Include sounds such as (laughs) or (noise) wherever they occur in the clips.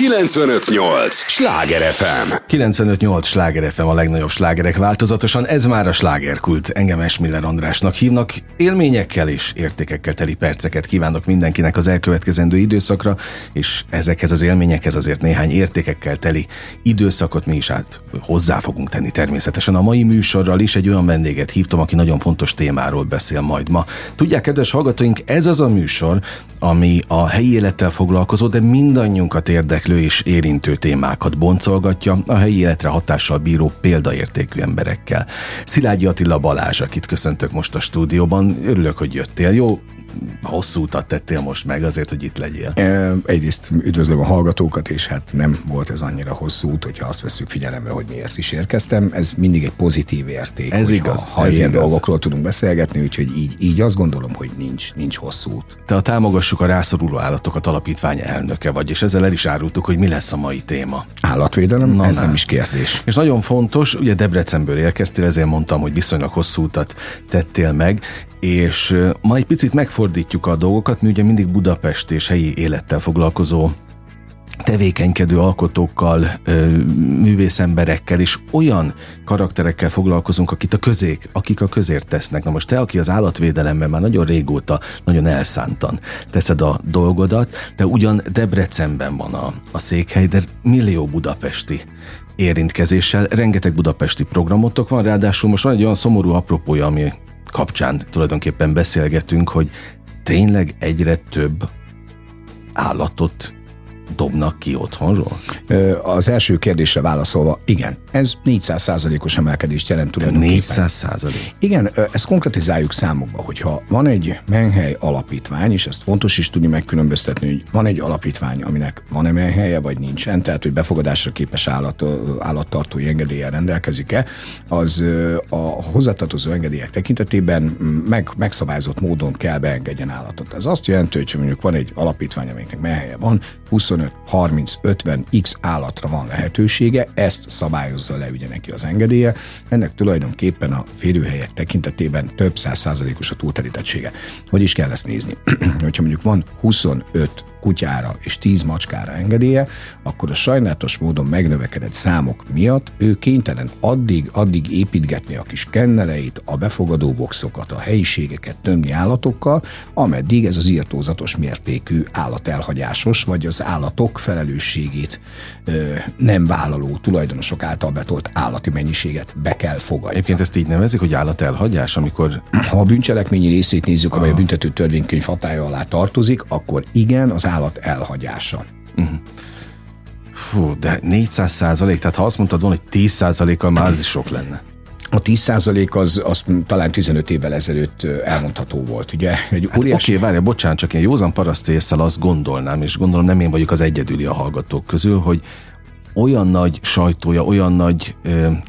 958! Sláger FM! 958! Sláger FM a legnagyobb slágerek változatosan, ez már a slágerkult. Engem Esmiller Andrásnak hívnak. Élményekkel és értékekkel teli perceket kívánok mindenkinek az elkövetkezendő időszakra, és ezekhez az élményekhez azért néhány értékekkel teli időszakot mi is át hozzá fogunk tenni természetesen. A mai műsorral is egy olyan vendéget hívtam, aki nagyon fontos témáról beszél majd ma. Tudják, kedves hallgatóink, ez az a műsor, ami a helyi élettel foglalkozó, de mindannyiunkat érdeklő és érintő témákat boncolgatja a helyi életre hatással bíró példaértékű emberekkel. Szilágyi Attila Balázs, akit köszöntök most a stúdióban, örülök, hogy jöttél. Jó, hosszú utat tettél most meg azért, hogy itt legyél. Egyrészt üdvözlöm a hallgatókat, és hát nem volt ez annyira hosszú út, hogyha azt veszük figyelembe, hogy miért is érkeztem. Ez mindig egy pozitív érték. Ez igaz. Ha ez ilyen igaz. dolgokról tudunk beszélgetni, úgyhogy így, így azt gondolom, hogy nincs, nincs hosszú út. Te a Támogassuk a rászoruló állatokat alapítvány elnöke vagy, és ezzel el is árultuk, hogy mi lesz a mai téma. Állatvédelem, Na, ez na. nem is kérdés. És nagyon fontos, ugye Debrecenből érkeztél, ezért mondtam, hogy viszonylag hosszú utat tettél meg, és ma egy picit megfordítjuk a dolgokat, mi ugye mindig Budapest és helyi élettel foglalkozó tevékenykedő alkotókkal, művészemberekkel és olyan karakterekkel foglalkozunk, akit a közék, akik a közért tesznek. Na most te, aki az állatvédelemben már nagyon régóta, nagyon elszántan teszed a dolgodat, de ugyan Debrecenben van a, a székhely, de millió budapesti érintkezéssel, rengeteg budapesti programotok van, ráadásul most van egy olyan szomorú apropója, ami kapcsán tulajdonképpen beszélgetünk, hogy tényleg egyre több állatot dobnak ki otthonról? Az első kérdésre válaszolva, igen, ez 400%-os emelkedést jelent tulajdonképpen. 400 százalék. Igen, ö, ezt konkretizáljuk számokba, hogyha van egy menhely alapítvány, és ezt fontos is tudni megkülönböztetni, hogy van egy alapítvány, aminek van-e menhelye, vagy nincsen, tehát hogy befogadásra képes állat, állattartói engedéllyel rendelkezik-e, az a hozzátartozó engedélyek tekintetében meg, megszabályozott módon kell beengedjen állatot. Ez azt jelenti, hogy mondjuk van egy alapítvány, aminek menhelye van, 25, 30, 50 x állatra van lehetősége, ezt szabályozza le ugye neki az engedélye. Ennek tulajdonképpen a férőhelyek tekintetében több száz százalékos a túlterítettsége. Hogy is kell ezt nézni? (clears throat) Hogyha mondjuk van 25 kutyára és 10 macskára engedélye, akkor a sajnálatos módon megnövekedett számok miatt ő kénytelen addig, addig építgetni a kis kenneleit, a befogadó boxokat, a helyiségeket tömni állatokkal, ameddig ez az írtózatos mértékű állatelhagyásos, vagy az állatok felelősségét ö, nem vállaló tulajdonosok által betolt állati mennyiséget be kell fogadni. Egyébként ezt így nevezik, hogy állatelhagyás, amikor Ha a bűncselekményi részét nézzük, amely a büntető törvénykönyv hatája alá tartozik, akkor igen, az állat elhagyása. fú, de 400 százalék, tehát ha azt mondtad volna, hogy 10 százalékkal már az is sok lenne. A 10% az, az talán 15 évvel ezelőtt elmondható volt. Ugye egy Hát óriási... Oké, várj, bocsánat, csak én józan paraszti észsel azt gondolnám, és gondolom nem én vagyok az egyedüli a hallgatók közül, hogy olyan nagy sajtója, olyan nagy,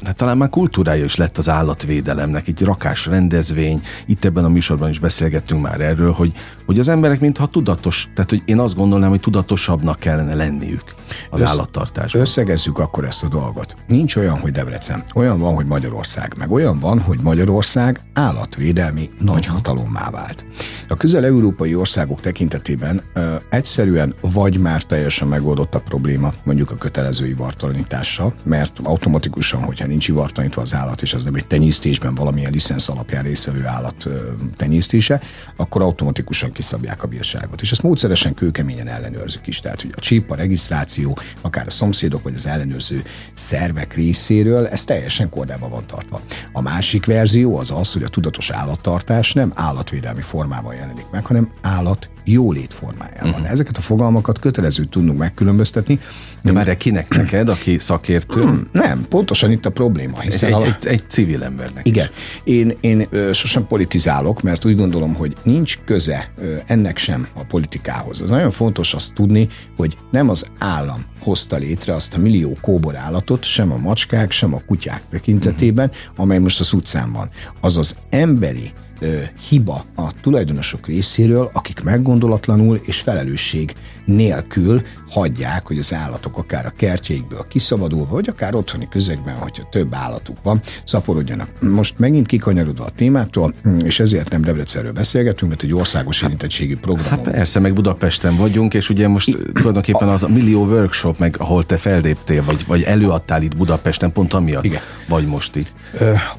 hát talán már kultúrája is lett az állatvédelemnek, egy rakás rendezvény, itt ebben a műsorban is beszélgettünk már erről, hogy, hogy az emberek mintha tudatos, tehát hogy én azt gondolnám, hogy tudatosabbnak kellene lenniük az Össz- állattartásban. Összegezzük akkor ezt a dolgot. Nincs olyan, hogy Debrecen. Olyan van, hogy Magyarország. Meg olyan van, hogy Magyarország állatvédelmi nagyhatalommá vált. A közel-európai országok tekintetében ö, egyszerűen vagy már teljesen megoldott a probléma, mondjuk a kötelező ivartalanítással, mert automatikusan, hogyha nincs ivartalanítva az állat, és az nem egy tenyésztésben valamilyen licensz alapján résztvevő állat tenyésztése, akkor automatikusan kiszabják a bírságot. És ezt módszeresen kőkeményen ellenőrzik is. Tehát, hogy a csíp, a regisztráció, akár a szomszédok vagy az ellenőrző szervek részéről, ez teljesen kordában van tartva. A másik verzió az az, hogy a tudatos állattartás nem állatvédelmi formában jelenik meg, hanem állat jólét formájában. Uh-huh. Ezeket a fogalmakat kötelező tudnunk megkülönböztetni. De várj, kinek neked, aki szakértő, Nem, pontosan itt a probléma. Hiszen egy, a... egy, egy civil embernek Igen. Én, én ö, sosem politizálok, mert úgy gondolom, hogy nincs köze ö, ennek sem a politikához. Az nagyon fontos azt tudni, hogy nem az állam hozta létre azt a millió kóbor állatot, sem a macskák, sem a kutyák tekintetében, amely most az utcán van. Az az emberi ö, hiba a tulajdonosok részéről, akik meggondolatlanul és felelősség nélkül hagyják, hogy az állatok akár a kertjeikből kiszabadulva, vagy akár otthoni közegben, hogyha több állatuk van, szaporodjanak. Most megint kikanyarodva a témától, és ezért nem Debrecenről beszélgetünk, mert egy országos érintettségű program. Hát persze, meg Budapesten vagyunk, és ugye most I, tulajdonképpen az a millió workshop, meg ahol te feldéptél, vagy, vagy előadtál itt Budapesten, pont amiatt Igen. vagy most itt.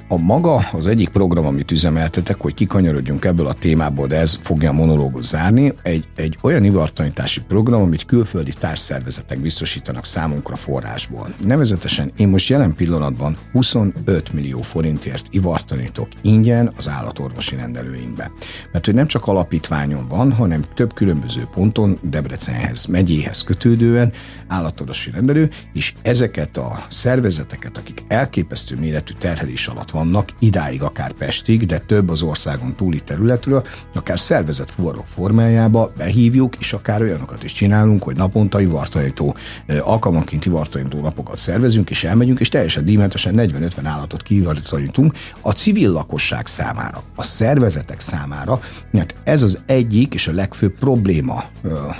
A maga az egyik program, amit üzemeltetek, hogy kikanyarodjunk ebből a témából, de ez fogja a monológot zárni, egy, egy olyan ivartanyítási program, amit külföldi társszervezetek biztosítanak számunkra forrásból. Nevezetesen én most jelen pillanatban 25 millió forintért ivartanítok ingyen az állatorvosi rendelőinkbe. Mert hogy nem csak alapítványon van, hanem több különböző ponton Debrecenhez, megyéhez kötődően állatorvosi rendelő, és ezeket a szervezeteket, akik elképesztő méretű terhelés alatt vannak, idáig akár Pestig, de több az országon túli területről, akár szervezet fuvarok formájába behívjuk, és akár olyanokat is csinálunk, hogy naponta ivartanító, alkalmanként ivartanító napokat szervezünk, és elmegyünk, és teljesen díjmentesen 40-50 állatot kiivartanítunk a civil lakosság számára, a szervezetek számára, mert ez az egyik és a legfőbb probléma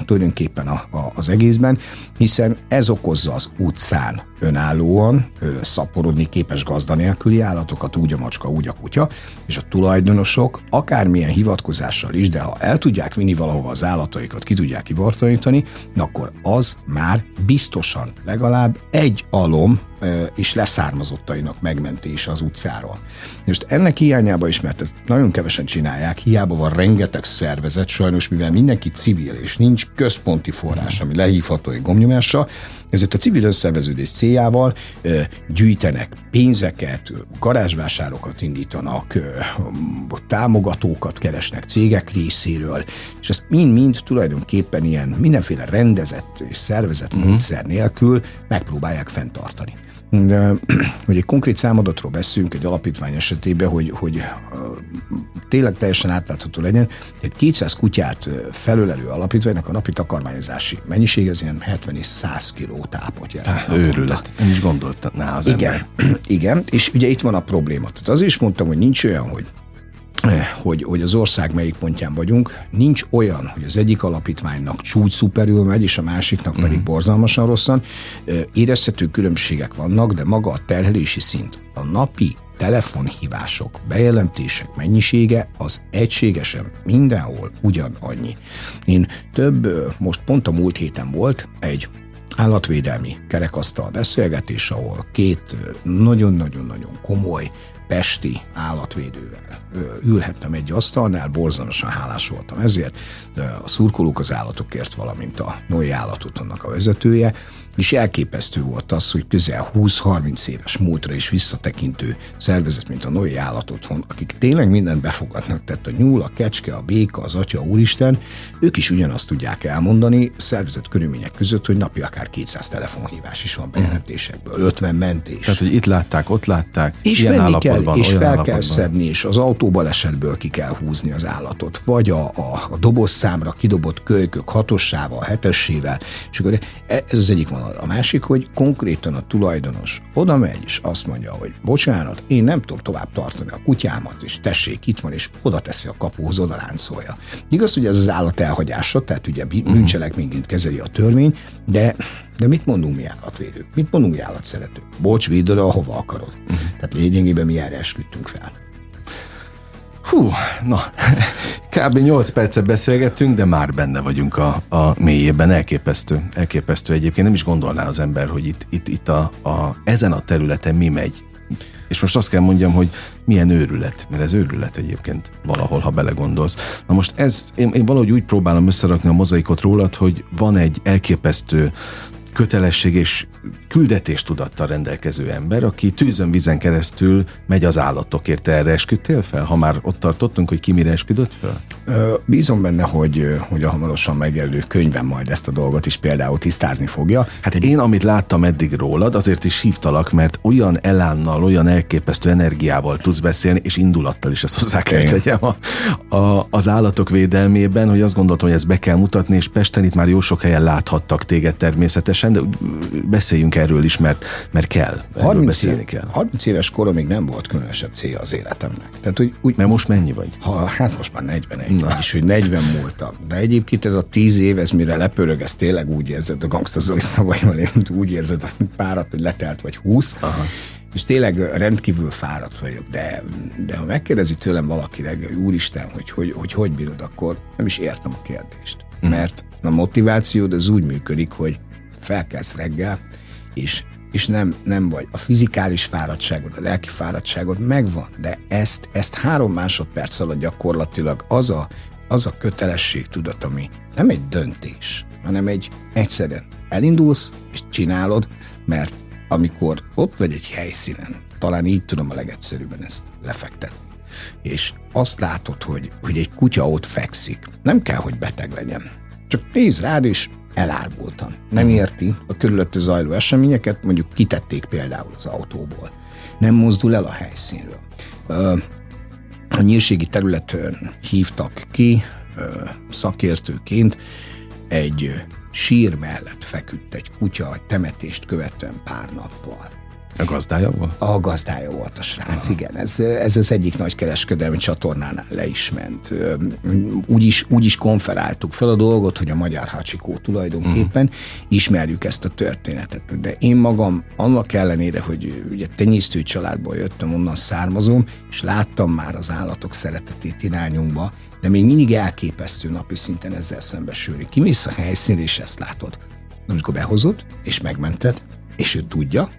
tulajdonképpen a, az egészben, hiszen ez okozza az utcán önállóan szaporodni képes gazda nélküli állatokat, úgy a macska, úgy a kutya, és a tulajdonosok akármilyen hivatkozással is, de ha el tudják vinni valahova az állataikat, ki tudják kivartanítani, akkor az már biztosan legalább egy alom és leszármazottainak megmentése az utcáról. Most ennek hiányába is, mert ezt nagyon kevesen csinálják, hiába van rengeteg szervezet, sajnos mivel mindenki civil, és nincs központi forrás, ami lehívható egy gomnyomásra, ezért a civil összeveződés céljával gyűjtenek pénzeket, garázsvásárokat indítanak, támogatókat keresnek cégek részéről, és ezt mind-mind tulajdonképpen ilyen mindenféle rendezett és szervezett uh-huh. módszer nélkül megpróbálják fenntartani. De, (clears throat) hogy egy konkrét számadatról beszélünk egy alapítvány esetében, hogy, hogy tényleg teljesen átlátható legyen, egy 200 kutyát felölelő alapítványnak a napi takarmányozási mennyiség az ilyen 70 és 100 kiló tápot jelent. Őrület. Nem is gondoltam az Igen, ember. (clears throat) igen, és ugye itt van a probléma. Tehát azért is mondtam, hogy nincs olyan, hogy hogy, hogy az ország melyik pontján vagyunk. Nincs olyan, hogy az egyik alapítványnak csúcs szuperül megy, és a másiknak pedig mm. borzalmasan rosszan. Érezhető különbségek vannak, de maga a terhelési szint, a napi telefonhívások, bejelentések mennyisége az egységesen mindenhol ugyanannyi. Én több, most pont a múlt héten volt egy állatvédelmi kerekasztal beszélgetés, ahol két nagyon-nagyon-nagyon komoly pesti állatvédővel. Ülhettem egy asztalnál, borzalmasan hálás voltam ezért, a szurkolók az állatokért, valamint a Noé állatotthonnak a vezetője, és elképesztő volt az, hogy közel 20-30 éves múltra is visszatekintő szervezet, mint a Noé Állatotthon, akik tényleg mindent befogadnak, tehát a nyúl, a kecske, a béka, az atya, úristen, ők is ugyanazt tudják elmondani szervezet körülmények között, hogy napi akár 200 telefonhívás is van bejelentésekből, 50 mentés. Tehát, hogy itt látták, ott látták, és ilyen kell, és fel állapotban. kell szedni, és az autóbalesetből ki kell húzni az állatot, vagy a, a, a dobozszámra kidobott kölykök hatossával, hetessével, és akkor ez az egyik van vonal. A másik, hogy konkrétan a tulajdonos oda megy, és azt mondja, hogy bocsánat, én nem tudom tovább tartani a kutyámat, és tessék, itt van, és oda teszi a kapuhoz, oda láncolja. Igaz, hogy ez az állat elhagyása, tehát ugye bűncselekményként kezeli a törvény, de de mit mondunk mi állatvédők? Mit mondunk mi állatszeretők? Bocs, védd oda, ahova akarod. Uh-huh. Tehát lényegében mi erre esküdtünk fel. Hú, na, (laughs) kb. 8 percet beszélgettünk, de már benne vagyunk a, a mélyében. Elképesztő, elképesztő egyébként. Nem is gondolná az ember, hogy itt, itt, itt a, a, ezen a területen mi megy. És most azt kell mondjam, hogy milyen őrület, mert ez őrület egyébként valahol, ha belegondolsz. Na most ez, én, én valahogy úgy próbálom összerakni a mozaikot rólad, hogy van egy elképesztő kötelesség és küldetéstudattal rendelkező ember, aki tűzön vizen keresztül megy az állatokért. Te erre esküdtél fel, ha már ott tartottunk, hogy ki mire esküdött fel? Bízom benne, hogy, hogy a hamarosan megjelölő könyvben majd ezt a dolgot is például tisztázni fogja. Hát én, amit láttam eddig rólad, azért is hívtalak, mert olyan elánnal, olyan elképesztő energiával tudsz beszélni, és indulattal is ezt hozzá kell tegyem a, a, az állatok védelmében, hogy azt gondoltam, hogy ezt be kell mutatni, és Pesten itt már jó sok helyen láthattak téged természetesen, de beszéljünk erről is, mert, mert kell. 30, beszélni kell. 30 éves koromig nem volt különösebb célja az életemnek. Tehát, hogy úgy, mert most mennyi vagy? Ha, hát most már 41, Na. vagyis, hogy 40 múltam. De egyébként ez a 10 év, ez mire lepörög, ez tényleg úgy érzed, a Gangsta Zoli szavaival, úgy érzed, hogy párat, hogy letelt vagy 20. Aha és tényleg rendkívül fáradt vagyok, de, de ha megkérdezi tőlem valaki reggel, hogy úristen, hogy hogy, hogy hogy bírod, akkor nem is értem a kérdést. Mm. Mert a motivációd az úgy működik, hogy felkelsz reggel, és, és nem, nem vagy. A fizikális fáradtságod, a lelki fáradtságod megvan, de ezt, ezt három másodperc alatt gyakorlatilag az a, az a kötelesség tudat, ami nem egy döntés, hanem egy egyszerűen elindulsz és csinálod, mert amikor ott vagy egy helyszínen, talán így tudom a legegyszerűbben ezt lefektetni, és azt látod, hogy, hogy egy kutya ott fekszik, nem kell, hogy beteg legyen. Csak néz rád, és elárgultan. Nem érti a körülötte zajló eseményeket, mondjuk kitették például az autóból. Nem mozdul el a helyszínről. A nyírségi területen hívtak ki szakértőként egy sír mellett feküdt egy kutya egy temetést követően pár nappal. A gazdája volt? A gazdája volt a srác, Aha. igen. Ez, ez az egyik nagy kereskedelmi csatornánál le is ment. Úgy is, úgy is konferáltuk fel a dolgot, hogy a Magyar Hacsikó tulajdonképpen uh-huh. ismerjük ezt a történetet. De én magam annak ellenére, hogy ugye tenyésztő családból jöttem, onnan származom, és láttam már az állatok szeretetét irányunkba, de még mindig elképesztő napi szinten ezzel szembesülni. Kimész a helyszínre, és ezt látod. Amikor behozod, és megmented, és ő tudja,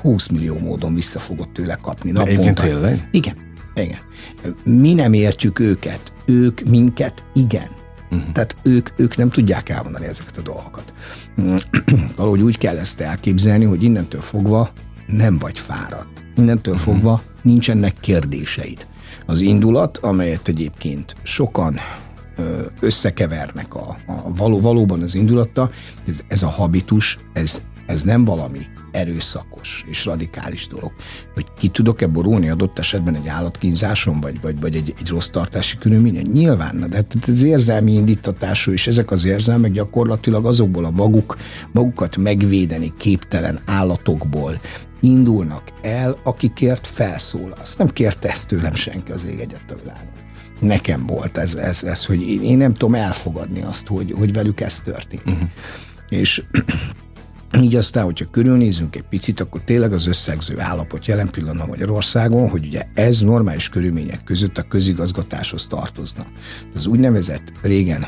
20 millió módon vissza fogod tőle kapni naponta. Igen, tényleg? Igen, igen. Mi nem értjük őket, ők minket igen. Uh-huh. Tehát ők, ők nem tudják elmondani ezeket a dolgokat. (clears throat) Valahogy úgy kell ezt elképzelni, hogy innentől fogva nem vagy fáradt. Innentől uh-huh. fogva nincsenek kérdéseid. Az indulat, amelyet egyébként sokan összekevernek a, a való, valóban az indulatta, ez, ez a habitus, ez, ez nem valami erőszakos és radikális dolog. Hogy ki tudok-e borulni adott esetben egy állatkínzáson, vagy, vagy, vagy egy, egy rossz tartási körülményen? Nyilván, de hát az érzelmi indítatású, és ezek az érzelmek gyakorlatilag azokból a maguk, magukat megvédeni képtelen állatokból indulnak el, akikért felszól. Azt nem kérte ezt tőlem senki az ég egyet a világon nekem volt ez, ez, ez hogy én nem tudom elfogadni azt, hogy, hogy velük ez történik. Uh-huh. És így aztán, hogyha körülnézünk egy picit, akkor tényleg az összegző állapot jelen pillanatban Magyarországon, hogy ugye ez normális körülmények között a közigazgatáshoz tartozna. Az úgynevezett régen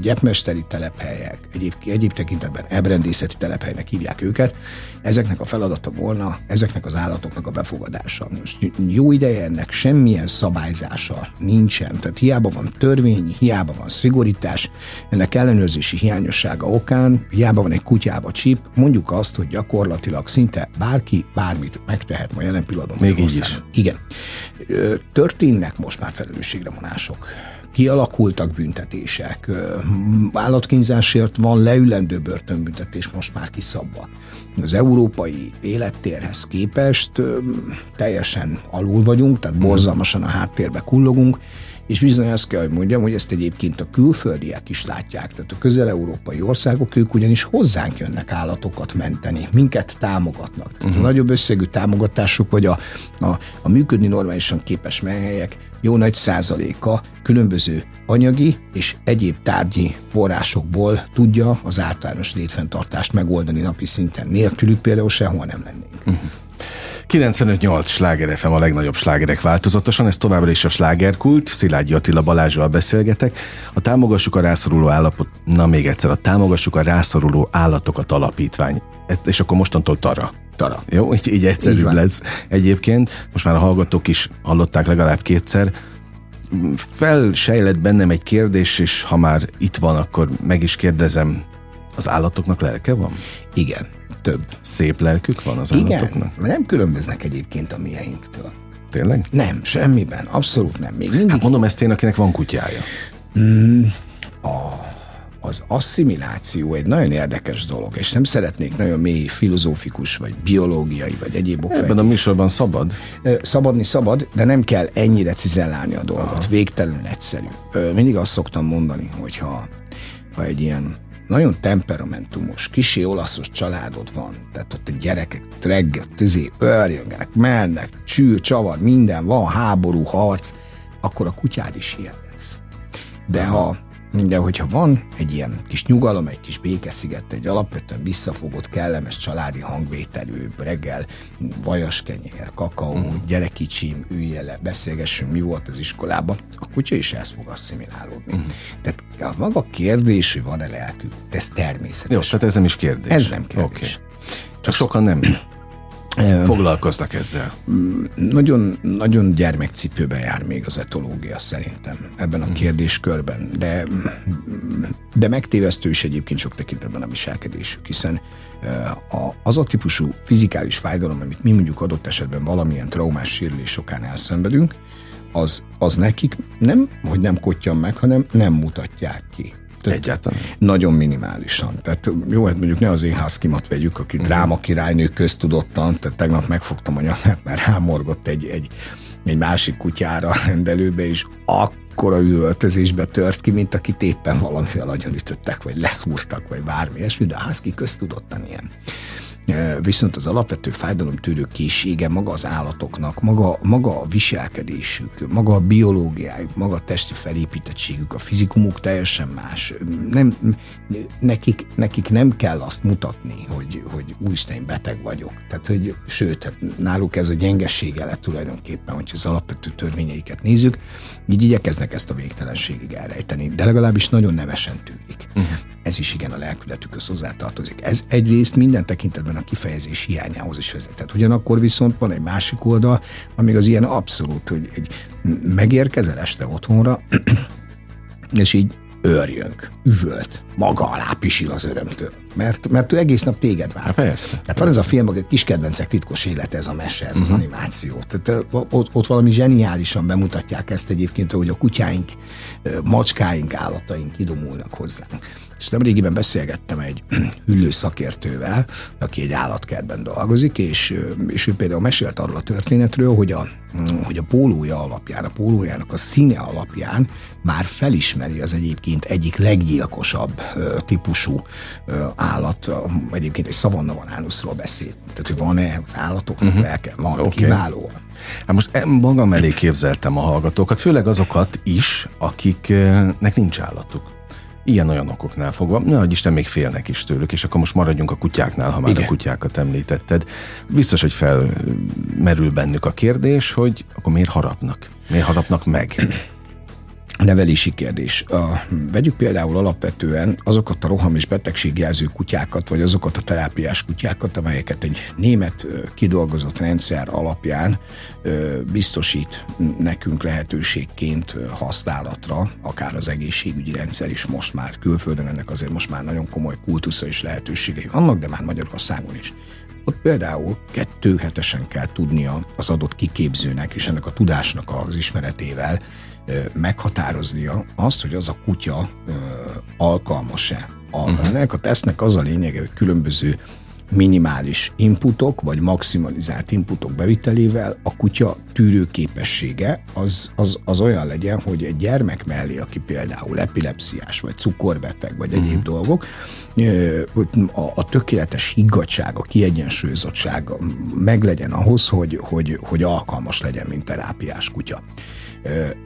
gyepmesteri telephelyek, egyéb, egyéb tekintetben ebrendészeti telephelynek hívják őket, ezeknek a feladata volna ezeknek az állatoknak a befogadása. Most jó ideje ennek semmilyen szabályzása nincsen, tehát hiába van törvény, hiába van szigorítás, ennek ellenőrzési hiányossága okán, hiába van egy kutyába csíp, mondjuk azt, hogy gyakorlatilag szinte bárki bármit megtehet ma jelen pillanatban. Még így is. Igen. Történnek most már felelősségre vonások kialakultak büntetések. Állatkínzásért van leülendő börtönbüntetés most már kiszabva. Az európai élettérhez képest teljesen alul vagyunk, tehát borzalmasan a háttérbe kullogunk, és bizony azt kell, hogy mondjam, hogy ezt egyébként a külföldiek is látják. Tehát a közel-európai országok, ők ugyanis hozzánk jönnek állatokat menteni, minket támogatnak. Tehát uh-huh. a nagyobb összegű támogatásuk, vagy a, a, a működni normálisan képes menhelyek jó nagy százaléka különböző anyagi és egyéb tárgyi forrásokból tudja az általános létfenntartást megoldani napi szinten. Nélkülük például sehol nem lennénk. Uh-huh. 95-8 sláger FM a legnagyobb slágerek változatosan, ez továbbra is a slágerkult, Szilágyi Attila Balázsral beszélgetek. A Támogassuk a rászoruló állapot, na még egyszer, a Támogassuk a rászoruló állatokat alapítvány. És akkor mostantól Tara. Tara. Jó, így, így egyszerűbb így lesz egyébként. Most már a hallgatók is hallották legalább kétszer. Felsejlett bennem egy kérdés, és ha már itt van, akkor meg is kérdezem, az állatoknak lelke van? Igen, több. Szép lelkük van az Igen, állatoknak? Igen, nem különböznek egyébként a mieinktől. Tényleg? Nem, semmiben, abszolút nem. Még mindig... Hát mondom ezt én, akinek van kutyája. Mm, a az asszimiláció egy nagyon érdekes dolog, és nem szeretnék nagyon mély filozófikus, vagy biológiai, vagy egyéb okfejtés. Ebben a műsorban szabad? Szabadni szabad, de nem kell ennyire cizellálni a dolgot. Aha. Végtelenül egyszerű. Mindig azt szoktam mondani, hogy ha, egy ilyen nagyon temperamentumos, kisé olaszos családod van, tehát ott a gyerekek reggel, tüzé, örjöngenek, mennek, csűr, csavar, minden van, háború, harc, akkor a kutyád is ilyen lesz. De ha de hogyha van egy ilyen kis nyugalom, egy kis békesziget, egy alapvetően visszafogott, kellemes családi hangvételű, reggel vajaskenyér, kakaó, uh-huh. gyere kicsim, ülje le, beszélgessünk, mi volt az iskolában, a kutya is ezt fog asszimilálódni. Uh-huh. Tehát a maga kérdés, hogy van-e lelkük, ez természetes. Jó, tehát ez nem is kérdés. Ez nem kérdés. Okay. Csak sokan nem foglalkoznak ezzel? Nagyon, nagyon gyermekcipőben jár még az etológia szerintem ebben a mhm. kérdéskörben, de, de megtévesztő is egyébként sok tekintetben a viselkedésük, hiszen az a típusú fizikális fájdalom, amit mi mondjuk adott esetben valamilyen traumás sérülés sokán elszenvedünk, az, az nekik nem, hogy nem kottyan meg, hanem nem mutatják ki. Tehát Egyáltalán. Nagyon minimálisan. Tehát jó, hát mondjuk ne az én házkimat vegyük, aki mm. dráma királynő köztudottan, tehát tegnap megfogtam a nyakát, mert rámorgott egy, egy, egy másik kutyára a rendelőbe, és akkora üvöltözésbe tört ki, mint akit éppen valamivel ütöttek, vagy leszúrtak, vagy bármi ilyesmi, de a házki köztudottan ilyen. Viszont az alapvető fájdalomtűrő készsége maga az állatoknak, maga, maga a viselkedésük, maga a biológiájuk, maga a testi felépítettségük, a fizikumuk teljesen más. Nem, nekik, nekik nem kell azt mutatni, hogy, hogy úristen, beteg vagyok. Tehát, hogy sőt, hát náluk ez a gyengessége lett tulajdonképpen, hogyha az alapvető törvényeiket nézzük, így igyekeznek ezt a végtelenségig elrejteni, de legalábbis nagyon nevesen tűnik. Uh-huh. Ez is igen a lelkületükhöz hozzátartozik. Ez egyrészt minden tekintetben a kifejezés hiányához is vezetett. Ugyanakkor viszont van egy másik oldal, amíg az ilyen abszolút, hogy egy megérkezel este otthonra, (clears throat) és így őrjönk, üvölt, maga alá pisil az örömtől. Mert, mert ő egész nap téged vár. Hát persze. Tehát persze. van ez a film, hogy kis kedvencek titkos élete, ez a mese, ez uh-huh. az mhm. animáció. Tehát ott, ott valami zseniálisan bemutatják ezt egyébként, hogy a kutyáink, macskáink, állataink kidomulnak hozzánk. És nem régiben beszélgettem egy (clears throat) hüllő szakértővel, aki egy állatkertben dolgozik, és, és ő például mesélt arról a történetről, hogy a, hogy a pólója alapján, a pólójának a színe alapján már felismeri az egyébként egyik leggyilkosabb típusú állat, egyébként egy szavanna vanánuszról beszél. Tehát, hogy van-e az állatoknak uh-huh. lelke? Van, okay. kiváló. Hát most magam elé képzeltem a hallgatókat, főleg azokat is, akiknek nincs állatuk ilyen-olyan okoknál fogva, na, hogy Isten még félnek is tőlük, és akkor most maradjunk a kutyáknál, ha már Igen. a kutyákat említetted. Biztos, hogy felmerül bennük a kérdés, hogy akkor miért harapnak? Miért harapnak meg? Nevelési kérdés. A, vegyük például alapvetően azokat a roham és betegségjelző kutyákat, vagy azokat a terápiás kutyákat, amelyeket egy német kidolgozott rendszer alapján biztosít nekünk lehetőségként használatra, akár az egészségügyi rendszer is most már külföldön, ennek azért most már nagyon komoly kultusza és lehetőségei vannak, de már Magyarországon is. Ott például kettő hetesen kell tudnia az adott kiképzőnek és ennek a tudásnak az ismeretével meghatároznia azt, hogy az a kutya alkalmas-e. A, uh-huh. Ennek a tesznek az a lényege, hogy különböző minimális inputok, vagy maximalizált inputok bevitelével a kutya tűrőképessége az, az, az olyan legyen, hogy egy gyermek mellé, aki például epilepsziás, vagy cukorbeteg, vagy egyéb uh-huh. dolgok, a, a tökéletes higgadság, a kiegyensúlyozottság meglegyen ahhoz, hogy, hogy, hogy alkalmas legyen, mint terápiás kutya.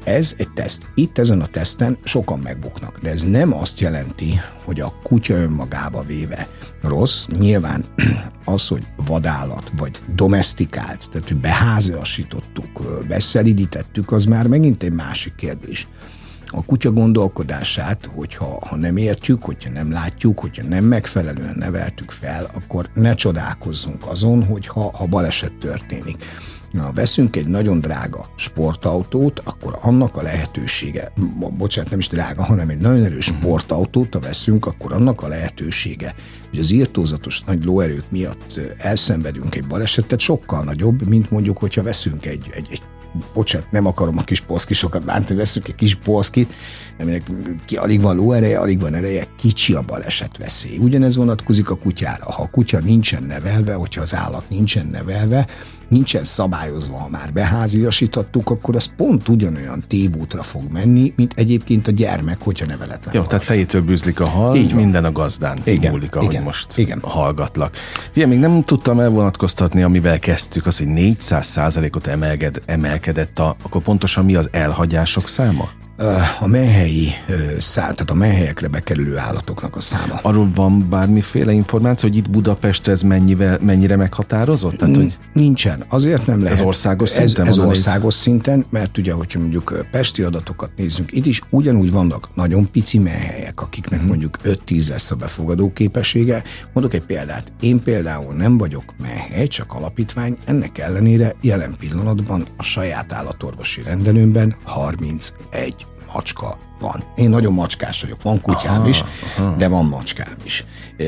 Ez egy teszt. Itt ezen a teszten sokan megbuknak, de ez nem azt jelenti, hogy a kutya önmagába véve rossz. Nyilván (clears throat) az, hogy vadállat, vagy domestikált, tehát hogy beháziasítottuk, beszelidítettük, az már megint egy másik kérdés a kutya gondolkodását, hogyha ha nem értjük, hogyha nem látjuk, hogyha nem megfelelően neveltük fel, akkor ne csodálkozzunk azon, hogy ha, ha baleset történik. Ha veszünk egy nagyon drága sportautót, akkor annak a lehetősége, bocsánat, nem is drága, hanem egy nagyon erős mhm. sportautót, ha veszünk, akkor annak a lehetősége, hogy az írtózatos nagy lóerők miatt elszenvedünk egy balesetet, sokkal nagyobb, mint mondjuk, hogyha veszünk egy, egy, egy bocsánat, nem akarom a kis polszkisokat bántani, veszünk egy kis polszkit, aminek ki, alig van lóereje, alig van ereje, kicsi a baleset veszély. Ugyanez vonatkozik a kutyára. Ha a kutya nincsen nevelve, hogyha az állat nincsen nevelve, nincsen szabályozva, ha már beháziasítottuk, akkor az pont ugyanolyan tévútra fog menni, mint egyébként a gyermek, hogyha neveletlen. Jó, tehát fejétől bűzlik a hal, Így minden a gazdán igen, múlik, ahogy igen, most igen. hallgatlak. Ugye, még nem tudtam elvonatkoztatni, amivel kezdtük, az, hogy 400 százalékot emelkedett, emelkedett a, akkor pontosan mi az elhagyások száma? A menhelyi szám, tehát a menhelyekre bekerülő állatoknak a száma. Arról van bármiféle információ, hogy itt Budapest ez mennyivel, mennyire meghatározott? Tehát, hogy Nincsen. Azért nem lehet. Ez országos szinten? Ez, ez országos szinten, mert ugye, hogyha mondjuk pesti adatokat nézzünk, itt is ugyanúgy vannak nagyon pici menhelyek, akiknek hmm. mondjuk 5-10 lesz a befogadó képessége. Mondok egy példát. Én például nem vagyok menhely, csak alapítvány, ennek ellenére jelen pillanatban a saját állatorvosi rendelőmben 31 macska van. Én nagyon macskás vagyok, van kutyám aha, is, aha. de van macskám is.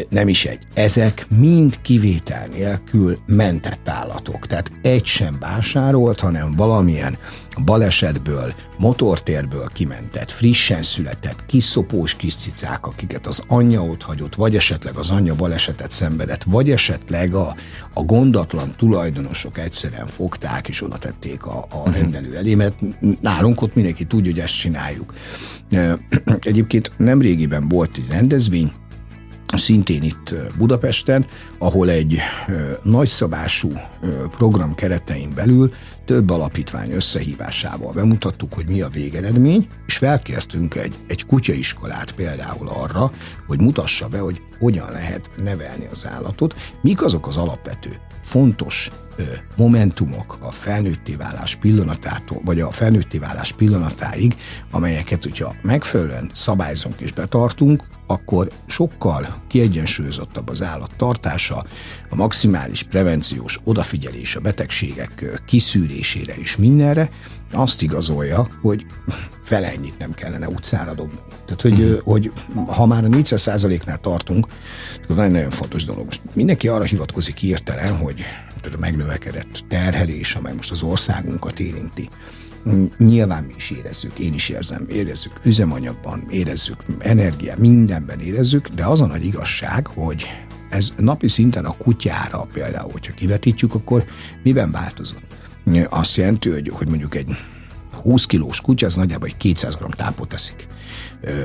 Nem is egy. Ezek mind kivétel nélkül mentett állatok. Tehát egy sem vásárolt, hanem valamilyen balesetből, motortérből kimentett, frissen született, kiszopós kis cicák, akiket az anyja ott hagyott, vagy esetleg az anyja balesetet szenvedett, vagy esetleg a, a gondatlan tulajdonosok egyszerűen fogták és oda tették a, a mhm. rendelő elé, mert nálunk ott mindenki tudja, hogy ezt csináljuk. (clears throat) Egyébként nem régiben volt egy rendezvény, szintén itt Budapesten, ahol egy nagyszabású program keretein belül több alapítvány összehívásával bemutattuk, hogy mi a végeredmény, és felkértünk egy, egy kutyaiskolát például arra, hogy mutassa be, hogy hogyan lehet nevelni az állatot, mik azok az alapvető fontos momentumok a felnőtté válás pillanatától, vagy a felnőtté válás pillanatáig, amelyeket, hogyha megfelelően szabályzunk és betartunk, akkor sokkal kiegyensúlyozottabb az állat tartása, a maximális prevenciós odafigyelés a betegségek kiszűrésére és mindenre, azt igazolja, hogy (laughs) fele ennyit nem kellene utcára dobni. Tehát, hogy, uh-huh. hogy ha már a 400%-nál tartunk, akkor nagyon, nagyon fontos dolog. Most mindenki arra hivatkozik hirtelen, hogy tehát a megnövekedett terhelés, amely most az országunkat érinti, nyilván mi is érezzük, én is érzem, érezzük üzemanyagban, érezzük energia, mindenben érezzük, de az a nagy igazság, hogy ez napi szinten a kutyára például, hogyha kivetítjük, akkor miben változott? Azt jelenti, hogy, hogy mondjuk egy 20 kilós kutya, az nagyjából egy 200 g tápot teszik.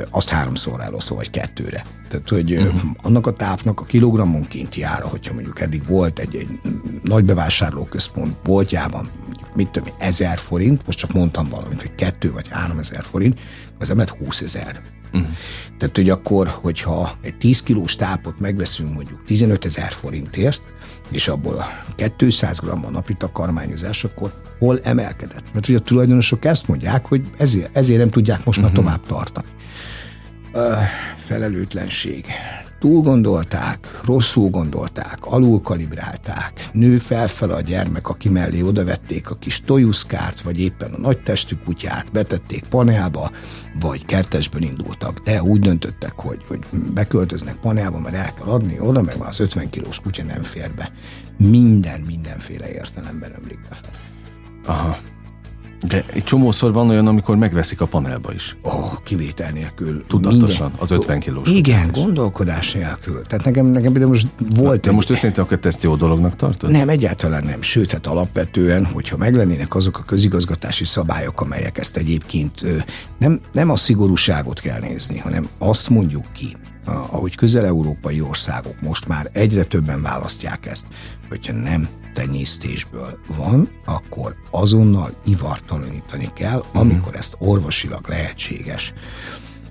Azt háromszor eloszol, vagy kettőre. Tehát, hogy uh-huh. annak a tápnak a kilogrammonként ára, hogyha mondjuk eddig volt egy, egy nagy bevásárlóközpont boltjában, mondjuk mit tudom, ezer forint, most csak mondtam valamit, hogy kettő vagy három ezer forint, az nem lett 20 ezer. Uh-huh. Tehát, hogy akkor, hogyha egy 10 kilós tápot megveszünk mondjuk 15 ezer forintért, és abból 200 g a napi takarmányozás, akkor hol emelkedett? Mert ugye a tulajdonosok ezt mondják, hogy ezért, ezért nem tudják most már uh-huh. tovább tartani. Uh, felelőtlenség. Túl gondolták, rosszul gondolták, alul kalibrálták, nő felfel a gyermek, aki mellé odavették a kis tojuszkárt, vagy éppen a nagy testű kutyát, betették panelba, vagy kertesből indultak, de úgy döntöttek, hogy, hogy beköltöznek panelba, mert el kell adni, oda meg már az 50 kilós kutya nem fér be. Minden, mindenféle értelemben ömlik befelé. Aha. De egy csomószor van olyan, amikor megveszik a panelba is. Ó, oh, kivétel nélkül. Tudatosan, minden. az 50 kilós. Igen, gondolkodás nélkül. Tehát nekem, nekem de most volt De egy... most őszintén akkor ezt jó dolognak tartod? Nem, egyáltalán nem. Sőt, hát alapvetően, hogyha meglennének azok a közigazgatási szabályok, amelyek ezt egyébként nem, nem a szigorúságot kell nézni, hanem azt mondjuk ki, ahogy közel-európai országok most már egyre többen választják ezt, hogyha nem tenyésztésből van, akkor azonnal ivartalanítani kell, mhm. amikor ezt orvosilag lehetséges.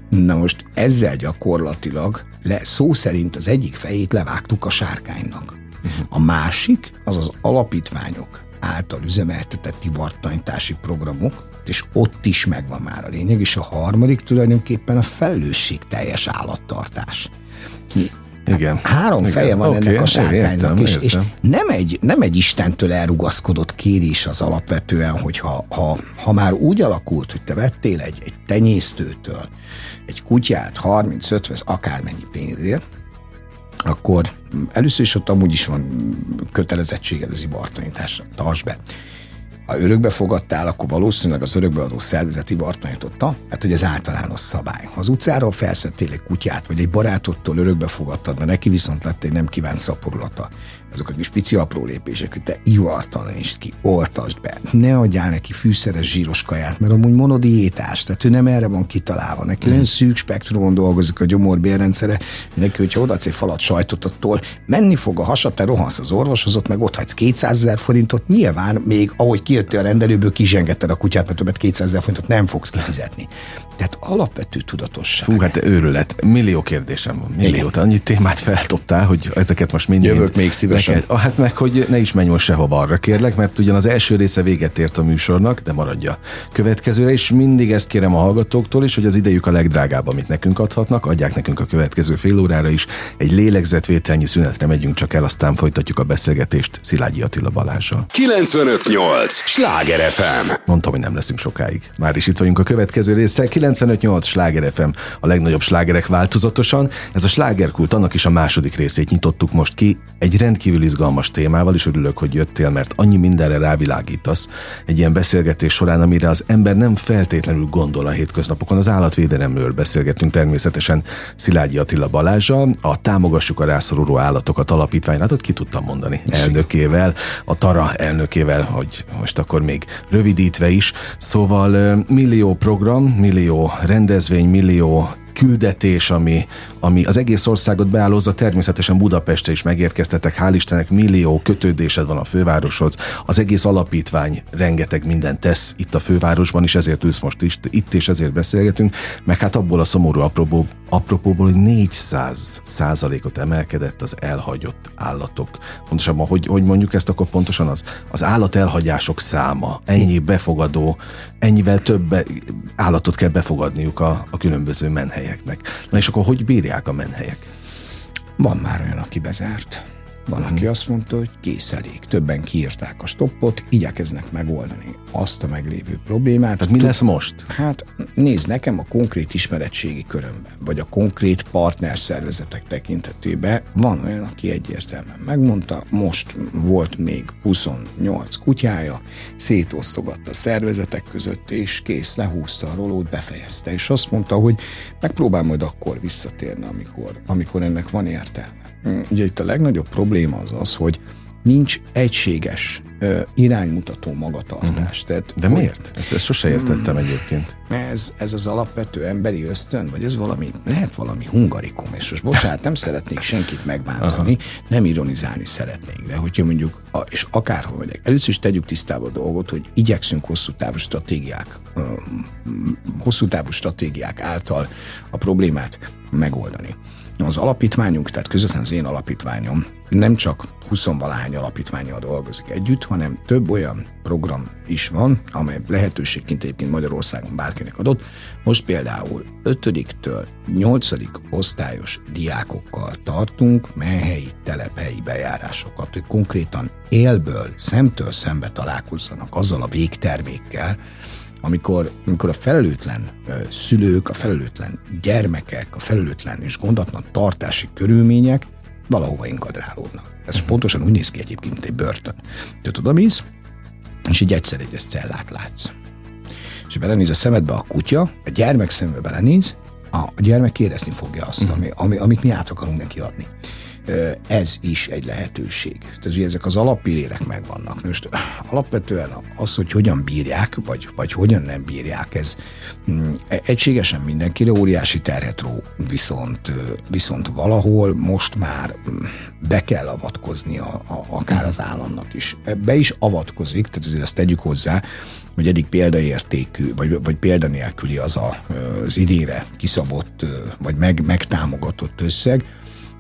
Na most ezzel gyakorlatilag le, szó szerint az egyik fejét levágtuk a sárkánynak. Mhm. A másik az az alapítványok által üzemeltetett ivartanyítási programok, és ott is megvan már a lényeg, és a harmadik tulajdonképpen a felelősség teljes állattartás. Igen. Három Igen. feje van okay, ennek a sárkánynak, és, értem. és nem, egy, nem egy Istentől elrugaszkodott kérés az alapvetően, hogy ha, ha, ha már úgy alakult, hogy te vettél egy, egy tenyésztőtől egy kutyát 30-50, akármennyi pénzért, akkor először is ott amúgy is van kötelezettséged az ibartanításra, tartsd be. Ha örökbe fogadtál, akkor valószínűleg az örökbeadó szervezeti ivartalanította, hát hogy ez általános szabály. Ha az utcáról felszedtél egy kutyát, vagy egy barátottól örökbe fogadtad, mert neki viszont lett egy nem kívánt szaporulata, azok a kis pici apró lépések, hogy te ivartalanítsd ki, oltasd be, ne adjál neki fűszeres zsíros kaját, mert amúgy monodiétás, tehát ő nem erre van kitalálva. Neki mm. olyan szűk spektrumon dolgozik a gyomorbérrendszere, neki, hogyha odaadsz egy falat sajtot, attól menni fog a hasad, te rohansz az orvoshoz, ott meg ott hagysz 200 ezer forintot, nyilván még ahogy kijöttél a rendelőből, kizsengetted a kutyát, mert többet 200 ezer forintot nem fogsz kifizetni. Tehát alapvető tudatosság. Fú, hát őrület. Millió kérdésem van. Millió. Annyi témát feltoptál, hogy ezeket most mind. Jövök még szívesen. Neked, ah, hát meg, hogy ne is menj most sehova arra kérlek, mert ugyan az első része véget ért a műsornak, de maradja következőre, és mindig ezt kérem a hallgatóktól is, hogy az idejük a legdrágább, amit nekünk adhatnak, adják nekünk a következő fél órára is. Egy lélegzetvételnyi szünetre megyünk csak el, aztán folytatjuk a beszélgetést Szilágyi Attila Balázsal. 958! Sláger FM! Mondtam, hogy nem leszünk sokáig. Már is itt vagyunk a következő része. 958 Sláger FM, a legnagyobb slágerek változatosan. Ez a slágerkult, annak is a második részét nyitottuk most ki. Egy rendkívül izgalmas témával, is örülök, hogy jöttél, mert annyi mindenre rávilágítasz egy ilyen beszélgetés során, amire az ember nem feltétlenül gondol a hétköznapokon. Az állatvédelemről beszélgetünk természetesen Szilágyi Attila Balázsa, a Támogassuk a rászoruló állatokat alapítványát, ki tudtam mondani, elnökével, a Tara elnökével, hogy most akkor még rövidítve is. Szóval millió program, millió rendezvény, millió küldetés, ami, ami az egész országot beállózza, természetesen Budapestre is megérkeztetek, hál' Istennek millió kötődésed van a fővároshoz, az egész alapítvány rengeteg mindent tesz itt a fővárosban is, ezért ülsz most is, itt és ezért beszélgetünk, meg hát abból a szomorú apropó, apropóból, hogy 400 százalékot emelkedett az elhagyott állatok. Pontosabban, hogy, hogy mondjuk ezt akkor pontosan az, az állat elhagyások száma, ennyi befogadó, ennyivel több állatot kell befogadniuk a, a különböző menhelyeknek. Na és akkor hogy bírják a menhelyek? Van már olyan, aki bezárt. Van, aki azt mondta, hogy kész elég. Többen kiírták a stoppot, igyekeznek megoldani azt a meglévő problémát. Tehát mi lesz most? Hát nézd, nekem a konkrét ismeretségi körömben, vagy a konkrét partnerszervezetek tekintetében van olyan, aki egyértelműen megmondta, most volt még 28 kutyája, szétosztogatta szervezetek között, és kész, lehúzta a rolót, befejezte, és azt mondta, hogy megpróbál majd akkor visszatérni, amikor, amikor ennek van értelme. Ugye itt a legnagyobb probléma az az, hogy nincs egységes ö, iránymutató magatartás. Uh-huh. Tehát, De hogy, miért? Ezt, ezt sose értettem hmm, egyébként. Ez, ez az alapvető emberi ösztön, vagy ez valami, lehet valami hungarikum, és most bocsánat, nem szeretnék senkit megbántani, Aha. nem ironizálni szeretnék, de hogyha mondjuk, és akárhol megyek, először is tegyük tisztába a dolgot, hogy igyekszünk hosszú távú stratégiák, hosszú távú stratégiák által a problémát megoldani. Az alapítványunk, tehát közvetlenül az én alapítványom nem csak 20 valahány alapítványjal dolgozik együtt, hanem több olyan program is van, amely lehetőségként egyébként Magyarországon bárkinek adott. Most például 5-től 8. osztályos diákokkal tartunk menhelyi telephelyi bejárásokat, hogy konkrétan élből, szemtől szembe találkozzanak azzal a végtermékkel, amikor, amikor a felelőtlen szülők, a felelőtlen gyermekek, a felelőtlen és gondatlan tartási körülmények valahova inkadrálódnak. Ez uh-huh. pontosan úgy néz ki egyébként, mint egy börtön. Te oda mész, és így egyszer egy cellát látsz. És belenéz a szemedbe a kutya, a gyermek szembe belenéz, a gyermek érezni fogja azt, uh-huh. ami, ami, amit mi át akarunk neki adni ez is egy lehetőség. Tehát ugye ezek az alappillérek megvannak. Most alapvetően az, hogy hogyan bírják, vagy, vagy hogyan nem bírják, ez mm, egységesen mindenkire óriási terhet ró, viszont, viszont valahol most már mm, be kell avatkozni a, a, akár az államnak is. Be is avatkozik, tehát azért ezt tegyük hozzá, hogy eddig példaértékű, vagy, vagy példanélküli az a, az idére kiszabott, vagy meg, megtámogatott összeg,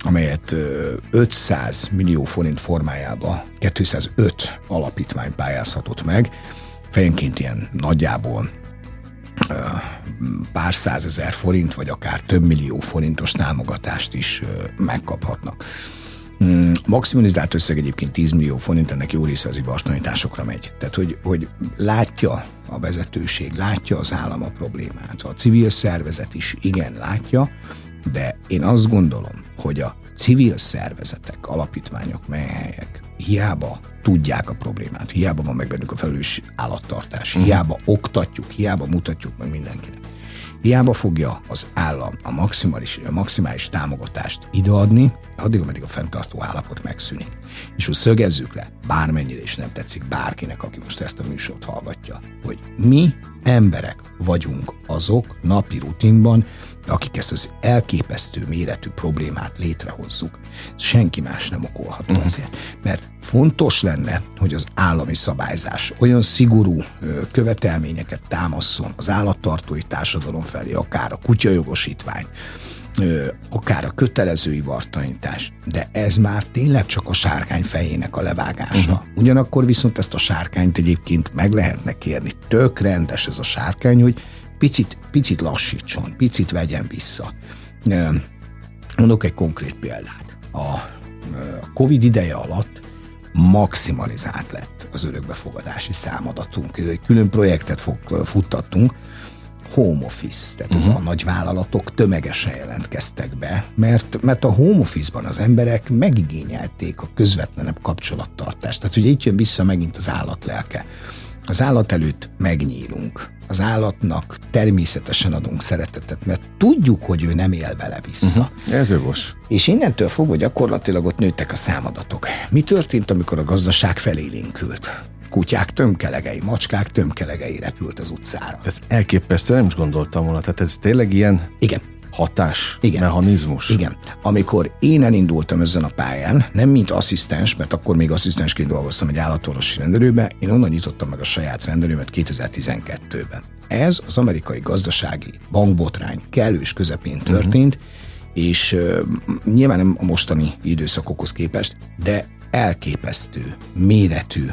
amelyet 500 millió forint formájába 205 alapítvány pályázhatott meg, fejenként ilyen nagyjából pár százezer forint, vagy akár több millió forintos támogatást is megkaphatnak. Mm, maximalizált összeg egyébként 10 millió forint, ennek jó része az ivartanításokra megy. Tehát, hogy, hogy látja a vezetőség, látja az állam a problémát. A civil szervezet is igen látja, de én azt gondolom, hogy a civil szervezetek, alapítványok, melyek hiába tudják a problémát. Hiába van meg bennük a felelős állattartás. Hiába oktatjuk, hiába mutatjuk meg mindenkinek. Hiába fogja az állam a maximális, a maximális támogatást ideadni, addig, ameddig a fenntartó állapot megszűnik. És hogy szögezzük le, bármennyire is nem tetszik bárkinek, aki most ezt a műsort hallgatja, hogy mi emberek vagyunk azok napi rutinban, akik ezt az elképesztő méretű problémát létrehozzuk. Senki más nem okolható uh-huh. ezért. Mert fontos lenne, hogy az állami szabályzás olyan szigorú követelményeket támaszson az állattartói társadalom felé, akár a kutyajogosítvány, akár a kötelező ivartanítás, de ez már tényleg csak a sárkány fejének a levágása. Uh-huh. Ugyanakkor viszont ezt a sárkányt egyébként meg lehetne kérni. Tök rendes ez a sárkány, hogy picit, picit lassítson, picit vegyen vissza. Mondok egy konkrét példát. A Covid ideje alatt maximalizált lett az örökbefogadási számadatunk. Külön projektet futtattunk, home office, tehát uh-huh. ez a nagyvállalatok tömegesen jelentkeztek be, mert, mert a home office-ban az emberek megigényelték a közvetlenebb kapcsolattartást. Tehát ugye itt jön vissza megint az állatlelke. Az állat előtt megnyílunk. Az állatnak természetesen adunk szeretetet, mert tudjuk, hogy ő nem él vele vissza. Uh-huh. Ez jogos. És innentől fogva gyakorlatilag ott nőttek a számadatok. Mi történt, amikor a gazdaság felélénkült? Kutyák tömkelegei, macskák tömkelegei repült az utcára. Ez elképesztő, nem is gondoltam volna. Tehát ez tényleg ilyen Igen. hatás, Igen. mechanizmus. Igen. Amikor én elindultam ezen a pályán, nem mint asszisztens, mert akkor még asszisztensként dolgoztam egy állatorvosi rendelőbe, én onnan nyitottam meg a saját rendelőmet 2012-ben. Ez az amerikai gazdasági bankbotrány kellős közepén történt, uh-huh. és uh, nyilván nem a mostani időszakokhoz képest, de elképesztő méretű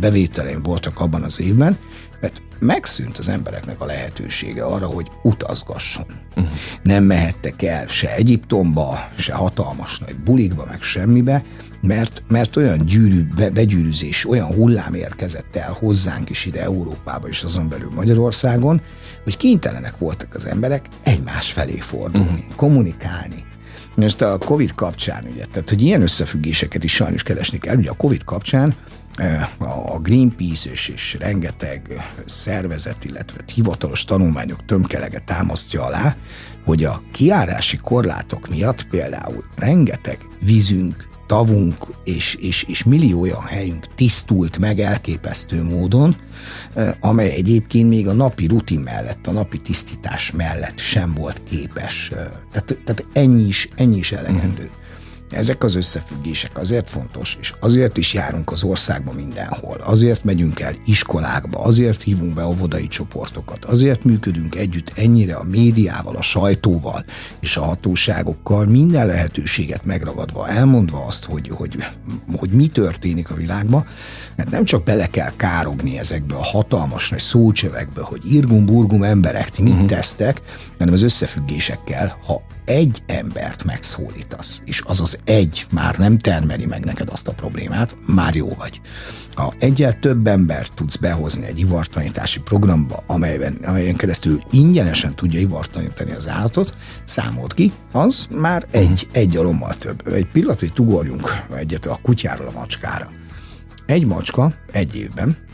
bevételeim voltak abban az évben, mert megszűnt az embereknek a lehetősége arra, hogy utazgasson. Uh-huh. Nem mehettek el se Egyiptomba, se hatalmas nagy bulikba, meg semmibe, mert, mert olyan gyűrű, be, begyűrűzés, olyan hullám érkezett el hozzánk is ide Európába és azon belül Magyarországon, hogy kénytelenek voltak az emberek egymás felé fordulni, uh-huh. kommunikálni, most a Covid kapcsán, ugye, tehát hogy ilyen összefüggéseket is sajnos keresni kell. Ugye a Covid kapcsán eh, a Greenpeace és, és rengeteg szervezet, illetve hivatalos tanulmányok tömkelege támasztja alá, hogy a kiárási korlátok miatt például rengeteg vízünk, tavunk és, és, és millió olyan helyünk tisztult meg elképesztő módon, amely egyébként még a napi rutin mellett, a napi tisztítás mellett sem volt képes. Tehát, tehát ennyi is, ennyi is elegendő. Mm. Ezek az összefüggések azért fontos, és azért is járunk az országban mindenhol. Azért megyünk el iskolákba, azért hívunk be óvodai csoportokat, azért működünk együtt ennyire a médiával, a sajtóval és a hatóságokkal, minden lehetőséget megragadva, elmondva azt, hogy, hogy, hogy mi történik a világban, mert nem csak bele kell károgni ezekbe a hatalmas nagy szócsövekbe, hogy irgum-burgum emberek, ti mit uh-huh. tesztek, hanem az összefüggésekkel, ha egy embert megszólítasz, és az az egy már nem termeli meg neked azt a problémát, már jó vagy. Ha egyel több embert tudsz behozni egy ivartanítási programba, amelyben, amelyen keresztül ingyenesen tudja ivartanítani az állatot, számolt ki, az már egy, uh-huh. egy alommal több. Egy pillanatig tugorjunk egyet a kutyáról a macskára. Egy macska egy évben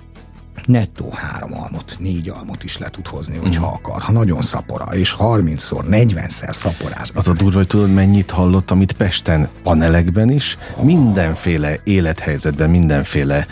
nettó három almot, négy almot is le tud hozni, hogyha mm. akar, ha nagyon szapora, és 30-szor, 40-szer szaporát. Az a durva, hogy tudod, mennyit hallottam itt Pesten, panelekben is, oh. mindenféle élethelyzetben, mindenféle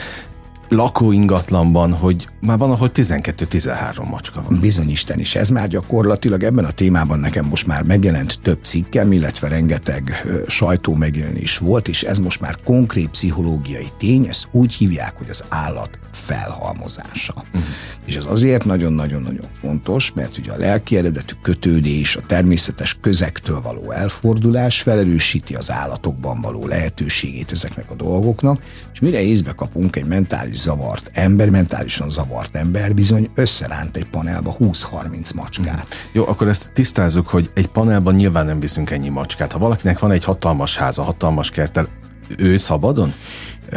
lakóingatlanban, hogy már van, ahol 12-13 macska van. Bizony Isten is. Ez már gyakorlatilag ebben a témában nekem most már megjelent több cikkem, illetve rengeteg sajtó megjelenés volt, és ez most már konkrét pszichológiai tény, ezt úgy hívják, hogy az állat felhalmozása. Uh-huh. És ez azért nagyon-nagyon-nagyon fontos, mert ugye a lelki eredetű kötődés, a természetes közektől való elfordulás felerősíti az állatokban való lehetőségét ezeknek a dolgoknak, és mire észbe kapunk egy mentális zavart ember, mentálisan zavart ember bizony összeránt egy panelba 20-30 macskát. Uh-huh. Jó, akkor ezt tisztázzuk, hogy egy panelban nyilván nem viszünk ennyi macskát. Ha valakinek van egy hatalmas háza, hatalmas kertel, ő szabadon?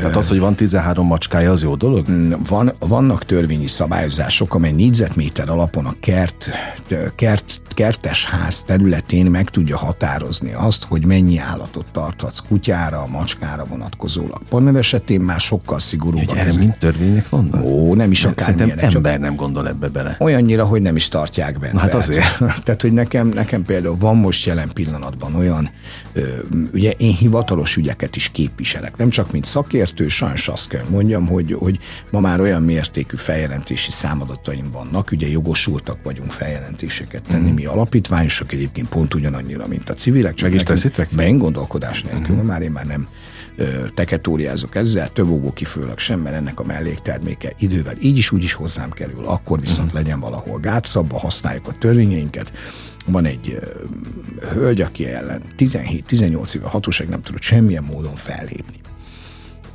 Tehát az, hogy van 13 macskája, az jó dolog? Mm, van, vannak törvényi szabályozások, amely négyzetméter alapon a kert, kert, kertes ház területén meg tudja határozni azt, hogy mennyi állatot tarthatsz kutyára, macskára vonatkozólag. Panel esetén már sokkal szigorúbb. Erre mind törvények vannak? Ó, nem is akár Szerintem ember csak nem gondol ebbe bele. Olyannyira, hogy nem is tartják benne. Hát azért. (laughs) Tehát, hogy nekem, nekem például van most jelen pillanatban olyan, ugye én hivatalos ügyeket is képviselek, nem csak mint szakértő, sajnos azt kell mondjam, hogy, hogy ma már olyan mértékű feljelentési számadataim vannak, ugye jogosultak vagyunk feljelentéseket tenni, mm. mi alapítványosok egyébként pont ugyanannyira, mint a civilek. Csak Meg is teszitek? Ben gondolkodás nélkül, mm. már én már nem teketóriázok ezzel, több óvó kifőleg sem, mert ennek a mellékterméke idővel így is úgy is hozzám kerül, akkor viszont uh-huh. legyen valahol gátszabba, használjuk a törvényeinket. Van egy uh, hölgy, aki ellen 17-18 éve hatóság nem tudott semmilyen módon fellépni.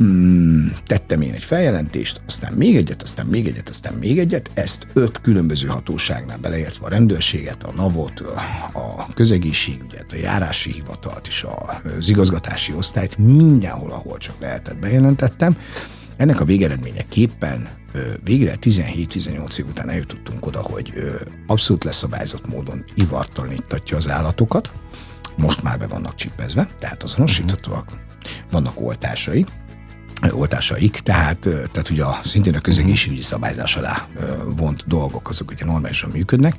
Hmm, tettem én egy feljelentést, aztán még egyet, aztán még egyet, aztán még egyet, ezt öt különböző hatóságnál beleértve a rendőrséget, a NAVot, a közegészségügyet, a járási hivatalt és az igazgatási osztályt. Mindenhol, ahol csak lehetett bejelentettem. Ennek a végeredményeképpen végre 17-18 év után eljutottunk oda, hogy abszolút leszabályzott módon ivartalanítatja az állatokat, most már be vannak csipezve, tehát azonosíthatóak, vannak oltásai, oltásaik, tehát, tehát ugye a, szintén a közegészségügyi szabályzás alá vont dolgok, azok ugye normálisan működnek,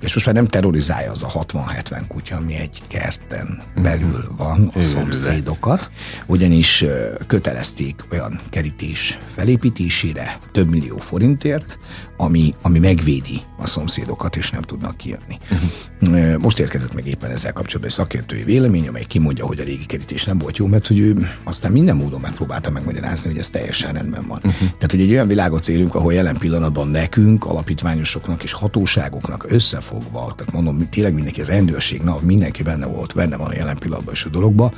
és most már nem terrorizálja az a 60-70 kutya, ami egy kerten belül van a szomszédokat, ugyanis kötelezték olyan kerítés felépítésére több millió forintért, ami, ami megvédi a szomszédokat, és nem tudnak kijönni. Uh-huh. Most érkezett meg éppen ezzel kapcsolatban egy szakértői vélemény, amely kimondja, hogy a régi kerítés nem volt jó, mert hogy ő aztán minden módon megpróbálta megmagyarázni, hogy ez teljesen rendben van. Uh-huh. Tehát, hogy egy olyan világot élünk, ahol jelen pillanatban nekünk, alapítványosoknak és hatóságoknak összefogva, tehát mondom, tényleg mindenki rendőrség, na, mindenki benne volt, benne van a jelen pillanatban is a dologba,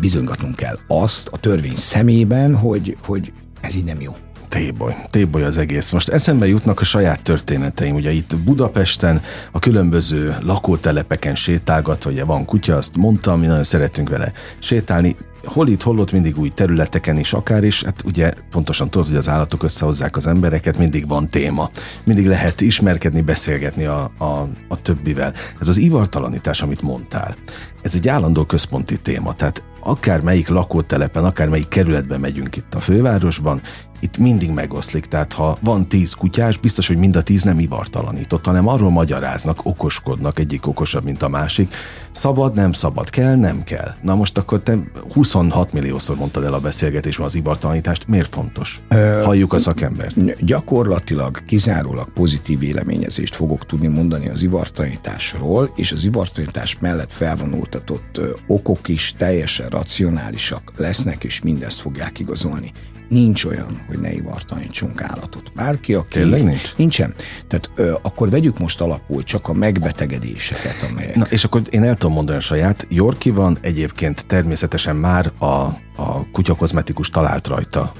bizonygatnunk kell azt a törvény szemében, hogy, hogy ez így nem jó. Téboly, téboly az egész. Most eszembe jutnak a saját történeteim. Ugye itt Budapesten a különböző lakótelepeken sétálgatva, ugye van kutya, azt mondtam, mi nagyon szeretünk vele sétálni hol itt, hol ott mindig új területeken is akár is, hát ugye pontosan tudod, hogy az állatok összehozzák az embereket, mindig van téma. Mindig lehet ismerkedni, beszélgetni a, a, a többivel. Ez az ivartalanítás, amit mondtál, ez egy állandó központi téma, tehát akár melyik lakótelepen, akár melyik kerületben megyünk itt a fővárosban, itt mindig megoszlik, tehát ha van tíz kutyás, biztos, hogy mind a tíz nem ivartalanított, hanem arról magyaráznak, okoskodnak, egyik okosabb, mint a másik. Szabad, nem szabad, kell, nem kell. Na most akkor te 26 milliószor mondtad el a beszélgetésben az ivartalanítást, miért fontos? Halljuk a szakembert. Gyakorlatilag kizárólag pozitív véleményezést fogok tudni mondani az ivartalanításról, és az ivartalanítás mellett felvonultatott okok is teljesen racionálisak lesznek, és mindezt fogják igazolni nincs olyan, hogy ne ivartalanítsunk állatot. Bárki, aki... Tényleg nincs? Nincsen. Tehát ö, akkor vegyük most alapul csak a megbetegedéseket, amelyek... Na, és akkor én el tudom mondani a saját. Jorki van egyébként természetesen már a, a kutyakozmetikus talált rajta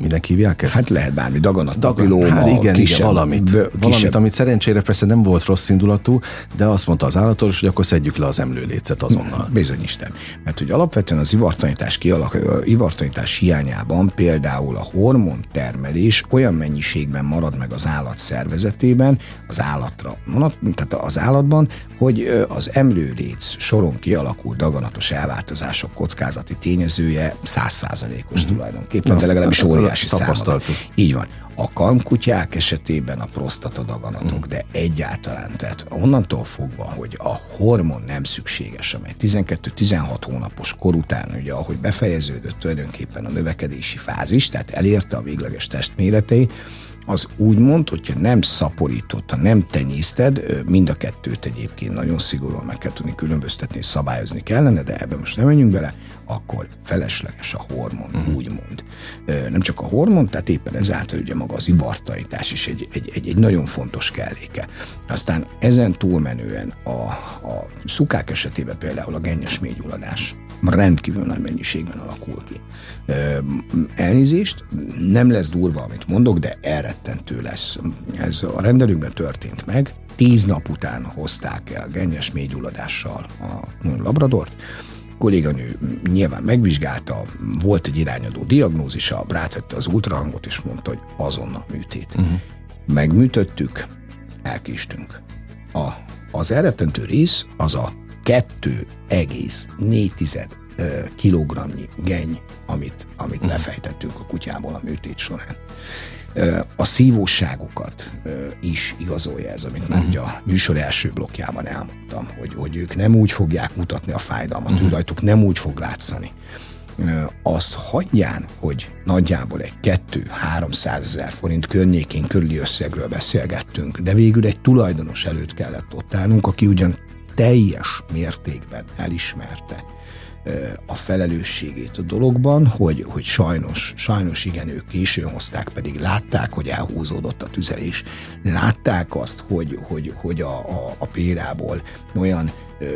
minek hívják ezt? Hát lehet bármi, daganat, Dagan, hát igen, kisebb, igen, valamit. Kisebb. Valamit, amit szerencsére persze nem volt rossz indulatú, de azt mondta az állatos, hogy akkor szedjük le az emlőlécet azonnal. Bizony Isten. Mert hogy alapvetően az ivartanítás, kialak, ivartanítás hiányában például a hormontermelés olyan mennyiségben marad meg az állat szervezetében, az állatra, tehát az állatban, hogy az emlőléc soron kialakult daganatos elváltozások kockázati tényezője százszázalékos uh-huh. tulajdonképpen, de legalábbis óriási tapasztaltuk. Így van. A kamkutyák esetében a prostata daganatok, mm. de egyáltalán, tehát onnantól fogva, hogy a hormon nem szükséges, amely 12-16 hónapos kor után, ugye ahogy befejeződött tulajdonképpen a növekedési fázis, tehát elérte a végleges testméretei, az úgy mond, hogyha nem szaporította, nem tenyészted, mind a kettőt egyébként nagyon szigorúan meg kell tudni különböztetni, és szabályozni kellene, de ebben most nem menjünk bele, akkor felesleges a hormon, uh-huh. úgymond. Nem csak a hormon, tehát éppen ezáltal ugye maga az ivartanítás is egy, egy, egy, egy nagyon fontos kelléke. Aztán ezen túlmenően a, a szukák esetében például a gennyes mélygyulladás rendkívül nagy mennyiségben alakul ki. Elnézést, nem lesz durva, amit mondok, de elrettentő lesz. Ez a rendelőnkben történt meg, tíz nap után hozták el gennyes mélygyulladással a labradort, kolléganő nyilván megvizsgálta, volt egy irányadó diagnózisa, rátette az ultrahangot, és mondta, hogy azonnal műtét. Uh-huh. Megműtöttük, elkistünk. A, az elrettentő rész az a 2,4 kilogramnyi geny, amit, amit uh-huh. lefejtettünk a kutyából a műtét során a szívóságokat is igazolja ez, amit már uh-huh. ugye a műsor első blokkjában elmondtam, hogy, hogy ők nem úgy fogják mutatni a fájdalmat, uh-huh. ő rajtuk nem úgy fog látszani. Azt hagyján, hogy nagyjából egy 2-300 ezer forint környékén körüli összegről beszélgettünk, de végül egy tulajdonos előtt kellett ott állnunk, aki ugyan teljes mértékben elismerte, a felelősségét a dologban, hogy, hogy sajnos, sajnos igen, ők későn hozták, pedig látták, hogy elhúzódott a tüzelés. Látták azt, hogy, hogy, hogy a, a, a pérából olyan ö,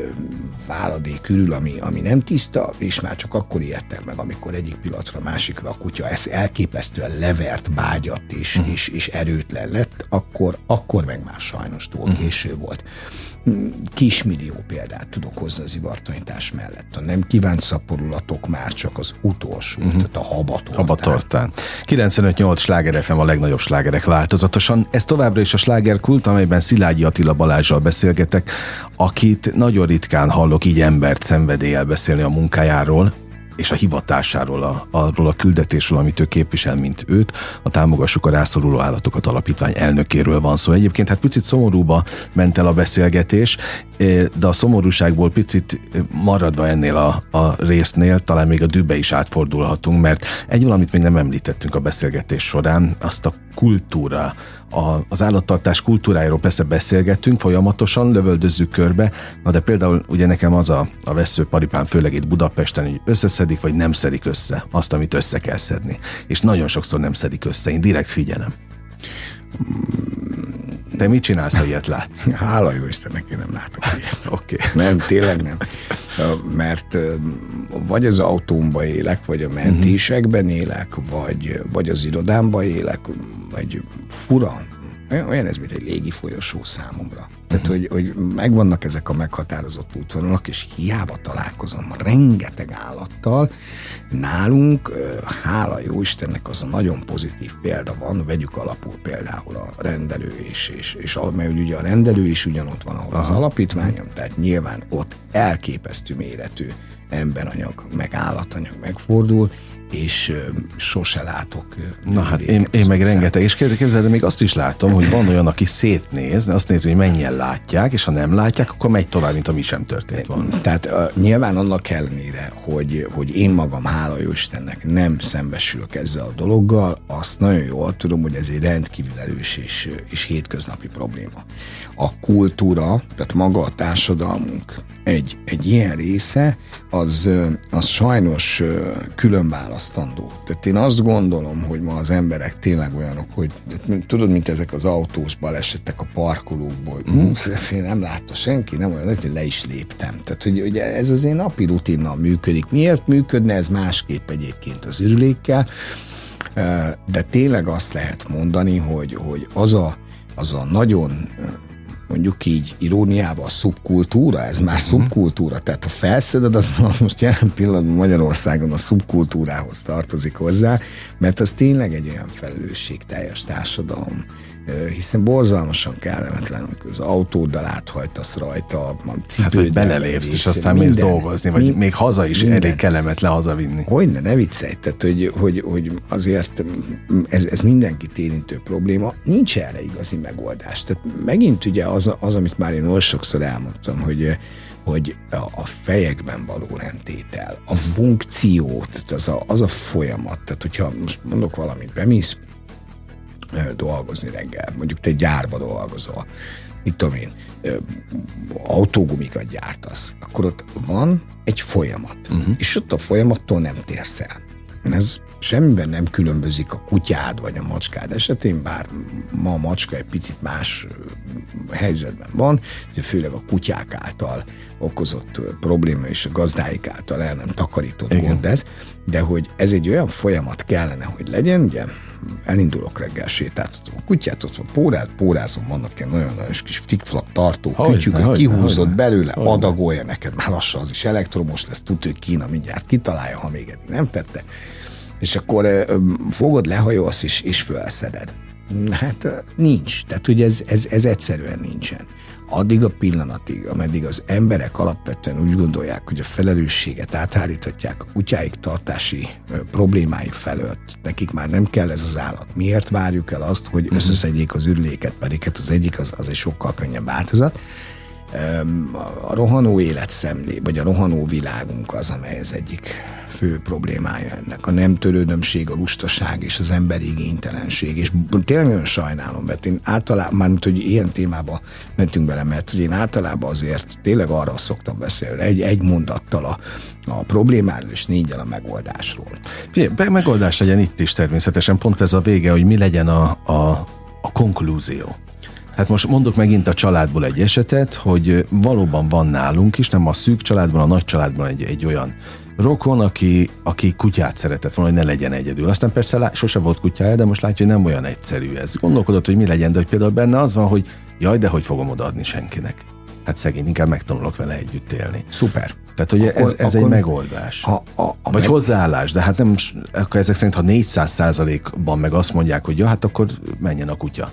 váladék körül, ami, ami nem tiszta, és már csak akkor ijedtek meg, amikor egyik pillanatra másikra a kutya ezt elképesztően levert, bágyat és, uh-huh. és, és erőtlen lett, akkor, akkor meg már sajnos túl uh-huh. késő volt kismillió példát tudok hozni az ivartanítás mellett. A nem kívánt szaporulatok már csak az utolsó, uh-huh. tehát a habatortán. Habatortán. 95-8 sláger FM a legnagyobb slágerek változatosan. Ez továbbra is a slágerkult, amelyben Szilágyi Attila Balázsral beszélgetek, akit nagyon ritkán hallok így embert szenvedéllyel beszélni a munkájáról, és a hivatásáról, a, arról a küldetésről, amit ő képvisel, mint őt, a Támogassuk a rászoruló állatokat alapítvány elnökéről van szó. Egyébként hát picit szomorúba ment el a beszélgetés, de a szomorúságból picit maradva ennél a, a résznél, talán még a dűbe is átfordulhatunk, mert egy valamit még nem említettünk a beszélgetés során, azt a kultúra, a, az állattartás kultúrájáról persze beszélgettünk, folyamatosan lövöldözzük körbe, na de például ugye nekem az a, a vesző paripán, főleg itt Budapesten, hogy összeszedik, vagy nem szedik össze azt, amit össze kell szedni. És nagyon sokszor nem szedik össze, én direkt figyelem. Te mit csinálsz, ha ilyet látsz? (laughs) Hála jó Istennek, én nem látok ilyet. (laughs) Oké. Okay. Nem, tényleg nem. Mert vagy az autómba élek, vagy a mentésekben élek, vagy, vagy az irodámba élek, vagy fura, olyan ez, mint egy légi folyosó számomra. Tehát, hogy, hogy megvannak ezek a meghatározott útvonalak, és hiába találkozom rengeteg állattal. Nálunk, hála jó Istennek, az a nagyon pozitív példa van, vegyük alapul például a rendelő és, és, és mert ugye a rendelő is ugyanott van, ahol Aha. az alapítványom, tehát nyilván ott elképesztő méretű emberanyag, meg állatanyag megfordul, és sose látok. Na hát én, én meg rengeteg, és képzeld, de még azt is látom, hogy van olyan, aki szétnéz, de azt nézi, hogy mennyien látják, és ha nem látják, akkor megy tovább, mint ami sem történt volna. Tehát uh, nyilván annak ellenére, hogy, hogy én magam, hála jó Istennek, nem szembesülök ezzel a dologgal, azt nagyon jól tudom, hogy ez egy rendkívül erős és, és hétköznapi probléma. A kultúra, tehát maga a társadalmunk egy, egy ilyen része, az, az sajnos külön választandó. Tehát én azt gondolom, hogy ma az emberek tényleg olyanok, hogy tudod, mint ezek az autós balesetek a parkolókból, mm. én nem látta senki, nem olyan, hogy le is léptem. Tehát, hogy ugye ez az én napi rutinnal működik. Miért működne ez másképp egyébként az ürülékkel? De tényleg azt lehet mondani, hogy, hogy az a, az a nagyon mondjuk így iróniával a szubkultúra, ez már uh-huh. szubkultúra, tehát ha felszeded, az, az most jelen pillanatban Magyarországon a szubkultúrához tartozik hozzá, mert az tényleg egy olyan felelősségteljes társadalom, hiszen borzalmasan kellemetlen, amikor az autóddal áthajtasz rajta, a Hát, hogy belelépsz, és aztán mész dolgozni, vagy mind, még haza is minden. elég kellemetlen hazavinni. Hogyne, ne viccelj, tehát, hogy, hogy, hogy azért ez, ez mindenkit érintő probléma, nincs erre igazi megoldás. Tehát megint ugye az, az amit már én oly sokszor elmondtam, hogy hogy a fejekben való rendtétel, a funkciót, az a, az a folyamat, tehát hogyha most mondok valamit, bemész dolgozni reggel. Mondjuk te gyárba dolgozol, mit tudom én, autógumikat gyártasz, akkor ott van egy folyamat, uh-huh. és ott a folyamattól nem térsz el. Ez semmiben nem különbözik a kutyád vagy a macskád esetén, bár ma a macska egy picit más helyzetben van, főleg a kutyák által okozott probléma és a gazdáik által el nem takarított gond ez, de hogy ez egy olyan folyamat kellene, hogy legyen, ugye elindulok reggel, sétáltatom a kutyát, ott van póráz, pórázom, vannak ilyen nagyon-nagyon kis flikflak tartó Hogyne, kütyük, hogyne, kihúzott hogyne. belőle, adagolja neked, már lassan az is elektromos lesz, tudja, hogy Kína mindjárt kitalálja, ha még eddig nem tette. És akkor fogod, lehajolsz és, és felszeded. Hát nincs. Tehát, hogy ez, ez, ez egyszerűen nincsen. Addig a pillanatig, ameddig az emberek alapvetően úgy gondolják, hogy a felelősséget átháríthatják a kutyáik tartási problémái felett, nekik már nem kell ez az állat. Miért várjuk el azt, hogy összeszedjék az ürüléket, pedig hát az egyik az, az egy sokkal könnyebb változat. A rohanó életszemlé, vagy a rohanó világunk az, amely az egyik fő problémája ennek. A nem törődömség, a lustaság és az emberi igénytelenség. És tényleg nagyon sajnálom, mert én általában, mármint, hogy ilyen témába mentünk bele, mert hogy én általában azért tényleg arra szoktam beszélni, egy, egy mondattal a, a problémáról és négyel a megoldásról. Figyelj, megoldás legyen itt is természetesen, pont ez a vége, hogy mi legyen a, a, a konklúzió. Tehát most mondok megint a családból egy esetet, hogy valóban van nálunk is, nem a szűk családban, a nagy családban egy, egy olyan rokon, aki, aki kutyát szeretett volna, hogy ne legyen egyedül. Aztán persze lá, sose volt kutyája, de most látja, hogy nem olyan egyszerű ez. Gondolkodott, hogy mi legyen, de hogy például benne az van, hogy jaj, de hogy fogom odaadni senkinek. Hát szegény, inkább megtanulok vele együtt élni. Szuper. Tehát ugye Akkor- ez, ez egy akkor- megoldás. A, a, a Vagy meg- hozzáállás, de hát nem, akkor ezek szerint, ha 400 százalékban meg azt mondják, hogy ja, hát akkor menjen a kutya.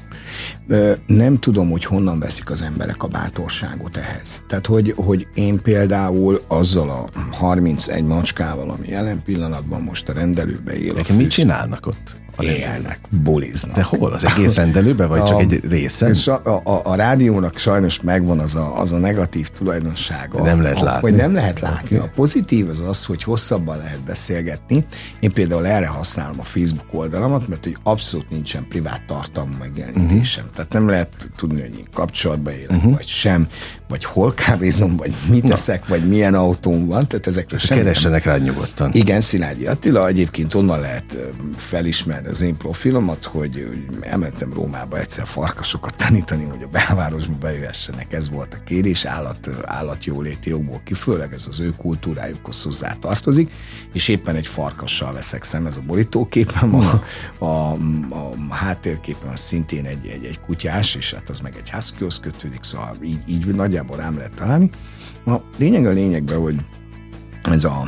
Ö, nem tudom, hogy honnan veszik az emberek a bátorságot ehhez. Tehát, hogy, hogy én például azzal a 31 macskával, ami jelen pillanatban most a rendelőbe él, Nekem mit csinálnak ott? A rendelőben? élnek, buliznak. De hol? Az egész (laughs) rendelőben, vagy csak A- egy részen? És a, a, a rádiónak sajnos megvan az a, az a negatív tulajdonsága. Nem lehet látni. Hogy nem lehet látni. A pozitív az az, hogy hosszabban lehet beszélgetni. Én például erre használom a Facebook oldalamat, mert hogy abszolút nincsen privát tartalmú megjelenítésem. Uh-huh. Tehát nem lehet tudni, hogy én kapcsolatban élek, uh-huh. vagy sem, vagy hol kávézom, vagy mit teszek, vagy milyen autóm van. Tehát ezekről semmi nem Keressenek rá nyugodtan. igen, Szilágyi Attila, egyébként onnan lehet felismerni az én profilomat, hogy elmentem Rómába egyszer farkasokat tanítani, hogy a belvárosba bejöhessenek. Ez volt a kérés, állat, állatjóléti jogból kifőleg, ez az ő kultúrájukhoz hozzá tartozik, és éppen egy farkassal veszek szem, ez a borítóképem, a, a, a háttérképen az szintén egy, egy, egy kutyás, és hát az meg egy huskyhoz kötődik, szóval így, így nagyjából rám lehet találni. Na, lényeg a lényegben, hogy ez a,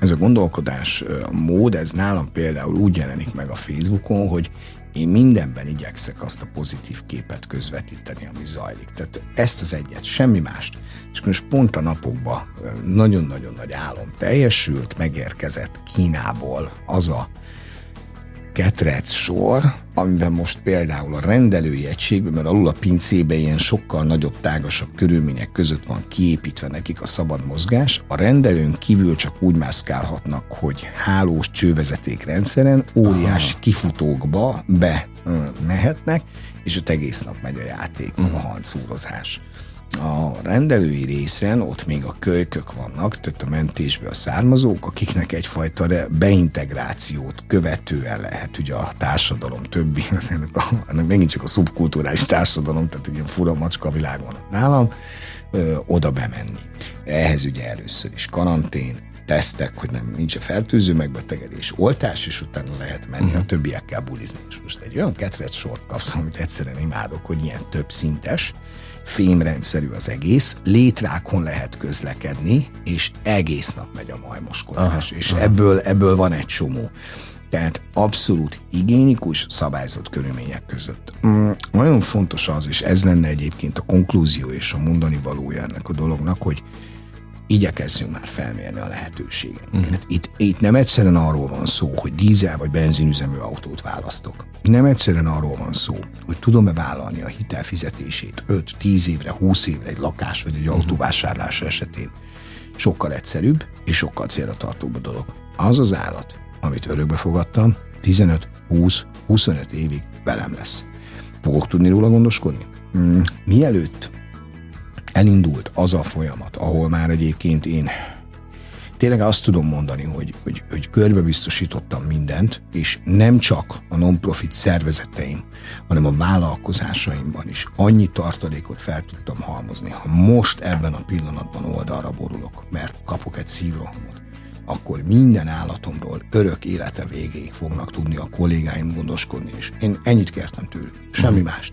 ez a gondolkodás mód, ez nálam például úgy jelenik meg a Facebookon, hogy én mindenben igyekszek azt a pozitív képet közvetíteni, ami zajlik. Tehát ezt az egyet, semmi mást. És most pont a napokban nagyon-nagyon nagy álom teljesült, megérkezett Kínából az a ketrec sor, amiben most például a rendelői egységben, mert alul a pincébe ilyen sokkal nagyobb, tágasabb körülmények között van kiépítve nekik a szabad mozgás, a rendelőn kívül csak úgy mászkálhatnak, hogy hálós csővezeték rendszeren, óriási kifutókba be mehetnek, és ott egész nap megy a játék, meg a hancúrozás. A rendelői részen ott még a kölykök vannak, tehát a mentésből származók, akiknek egyfajta beintegrációt követően lehet ugye a társadalom többi, (laughs) az ennek, a, ennek megint csak a szubkulturális társadalom, tehát ilyen fura macska világ van nálam, ö, oda bemenni. Ehhez ugye először is karantén, tesztek, hogy nem nincs a fertőző megbetegedés, oltás, és utána lehet menni uh-huh. a többiekkel bulizni. És most egy olyan ketrec sort kapsz, amit egyszerűen imádok, hogy ilyen több szintes, fémrendszerű az egész, létrákon lehet közlekedni, és egész nap megy a majmoskodás, és ebből, ebből van egy csomó. Tehát abszolút higiénikus, szabályzott körülmények között. Mm, nagyon fontos az, és ez lenne egyébként a konklúzió és a mondani valója ennek a dolognak, hogy igyekezzünk már felmérni a lehetőségeinket. Uh-huh. Itt, itt nem egyszerűen arról van szó, hogy dízel vagy benzinüzemű autót választok. Nem egyszerűen arról van szó, hogy tudom-e vállalni a hitelfizetését 5-10 évre, 20 évre egy lakás vagy egy uh-huh. autóvásárlása esetén. Sokkal egyszerűbb és sokkal célra tartóbb a dolog. Az az állat, amit örökbe fogadtam, 15-20-25 évig velem lesz. Fogok tudni róla gondoskodni? Mm, mielőtt elindult az a folyamat, ahol már egyébként én tényleg azt tudom mondani, hogy, hogy, hogy körbebiztosítottam mindent, és nem csak a non-profit szervezeteim, hanem a vállalkozásaimban is annyi tartalékot fel tudtam halmozni. Ha most ebben a pillanatban oldalra borulok, mert kapok egy szívrohamot, akkor minden állatomról örök élete végéig fognak tudni a kollégáim gondoskodni, és én ennyit kértem tőlük, semmi mást.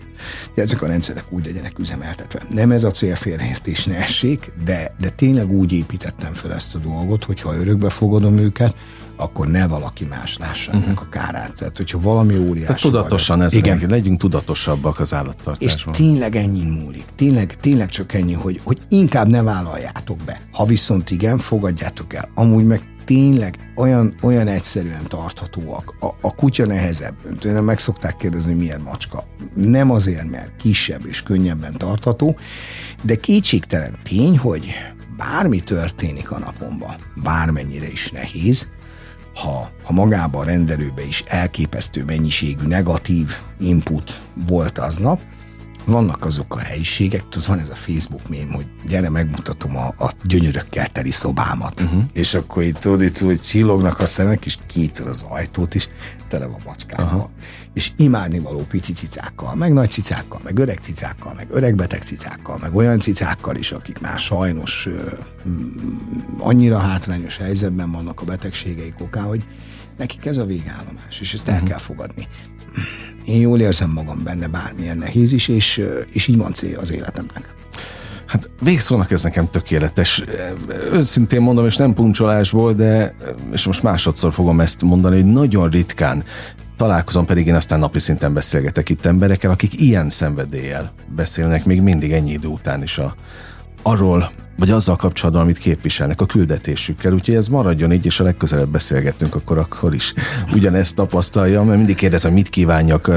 De ezek a rendszerek úgy legyenek üzemeltetve. Nem ez a célfélreértés ne essék, de, de tényleg úgy építettem fel ezt a dolgot, hogyha örökbe fogadom őket, akkor ne valaki más lássa uh-huh. ennek a kárát. Tehát, hogyha valami óriási... Tehát tudatosan ez igen. Meg, legyünk tudatosabbak az állattartásban. És tényleg ennyi múlik. Tényleg, tényleg csak ennyi, hogy, hogy inkább ne vállaljátok be. Ha viszont igen, fogadjátok el. Amúgy meg tényleg olyan, olyan egyszerűen tarthatóak. A, a kutya nehezebb. Tőlem meg szokták kérdezni, hogy milyen macska. Nem azért, mert kisebb és könnyebben tartható, de kétségtelen tény, hogy bármi történik a napomban, bármennyire is nehéz, ha, ha magában a rendelőbe is elképesztő mennyiségű negatív input volt aznap, vannak azok a helyiségek, tudod, van ez a Facebook mém, hogy gyere, megmutatom a, a gyönyörökkel teli szobámat. Uh-huh. És akkor itt tudod, itt hogy csillognak a szemek, és kiítod az ajtót is, tele van macskákkal. Uh-huh. És imádnivaló pici cicákkal, meg nagy cicákkal, meg öreg cicákkal, meg öreg beteg cicákkal, meg olyan cicákkal is, akik már sajnos m, annyira hátrányos helyzetben vannak a betegségeik okán, hogy nekik ez a végállomás, és ezt uh-huh. el kell fogadni én jól érzem magam benne, bármilyen nehéz is, és, és így van cél az életemnek. Hát végszónak ez nekem tökéletes. Őszintén mondom, és nem puncsolásból, de és most másodszor fogom ezt mondani, hogy nagyon ritkán találkozom, pedig én aztán napi szinten beszélgetek itt emberekkel, akik ilyen szenvedéllyel beszélnek még mindig ennyi idő után is a, arról, vagy azzal kapcsolatban, amit képviselnek a küldetésükkel. Úgyhogy ez maradjon így, és a legközelebb beszélgetünk, akkor akkor is ugyanezt tapasztalja, mert mindig kérdez, hogy mit kívánjak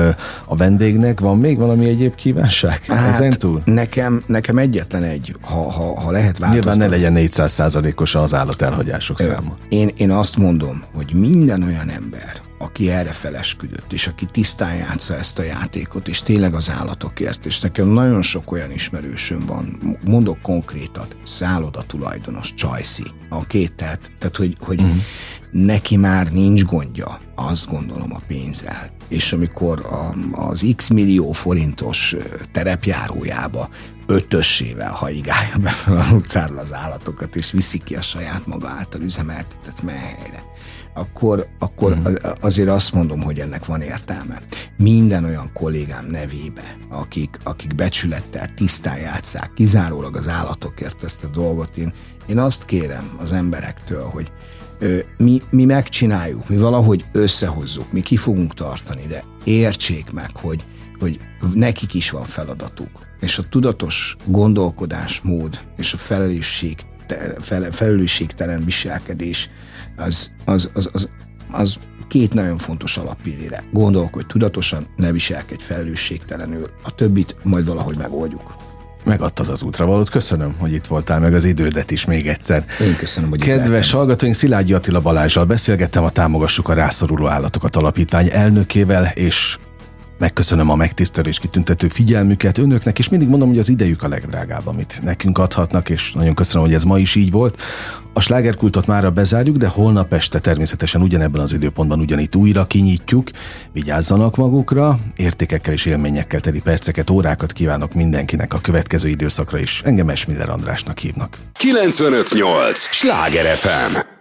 a vendégnek. Van még valami egyéb kívánság hát, ezen túl? Nekem, nekem egyetlen egy, ha, ha, ha lehet változtatni. Nyilván ne legyen 400% os az állatelhagyások száma. Én, én azt mondom, hogy minden olyan ember, aki erre felesküdött, és aki tisztán játsza ezt a játékot, és tényleg az állatokért, és nekem nagyon sok olyan ismerősöm van, mondok konkrétat, szálloda tulajdonos, Csajci, a két, tehát, tehát hogy, hogy uh-huh. neki már nincs gondja, azt gondolom a pénzzel. És amikor a, az x millió forintos terepjárójába ötössével haigálja be fel az utcáról az állatokat, és viszi ki a saját maga által üzemeltetett melyhelyre akkor, akkor mm. azért azt mondom, hogy ennek van értelme. Minden olyan kollégám nevébe, akik, akik becsülettel, tisztán játszák, kizárólag az állatokért ezt a dolgot, én, én azt kérem az emberektől, hogy ö, mi, mi megcsináljuk, mi valahogy összehozzuk, mi ki fogunk tartani, de értsék meg, hogy, hogy nekik is van feladatuk. És a tudatos gondolkodásmód és a felelősség, felelősségtelen viselkedés az, az, az, az, az két nagyon fontos alappillére. Gondolkodj tudatosan, ne viselkedj felelősségtelenül, a többit majd valahogy megoldjuk. Megadtad az útravalót. Köszönöm, hogy itt voltál, meg az idődet is még egyszer. Én köszönöm, hogy Kedves hallgatóink, Szilágyi Attila Balázsral beszélgettem a Támogassuk a rászoruló állatokat alapítvány elnökével, és Megköszönöm a megtisztelés kitüntető figyelmüket önöknek, és mindig mondom, hogy az idejük a legdrágább, amit nekünk adhatnak, és nagyon köszönöm, hogy ez ma is így volt. A slágerkultot mára bezárjuk, de holnap este természetesen ugyanebben az időpontban ugyanitt újra kinyitjuk. Vigyázzanak magukra, értékekkel és élményekkel teli perceket, órákat kívánok mindenkinek a következő időszakra is. Engem Esmiller Andrásnak hívnak. 958! Sláger FM!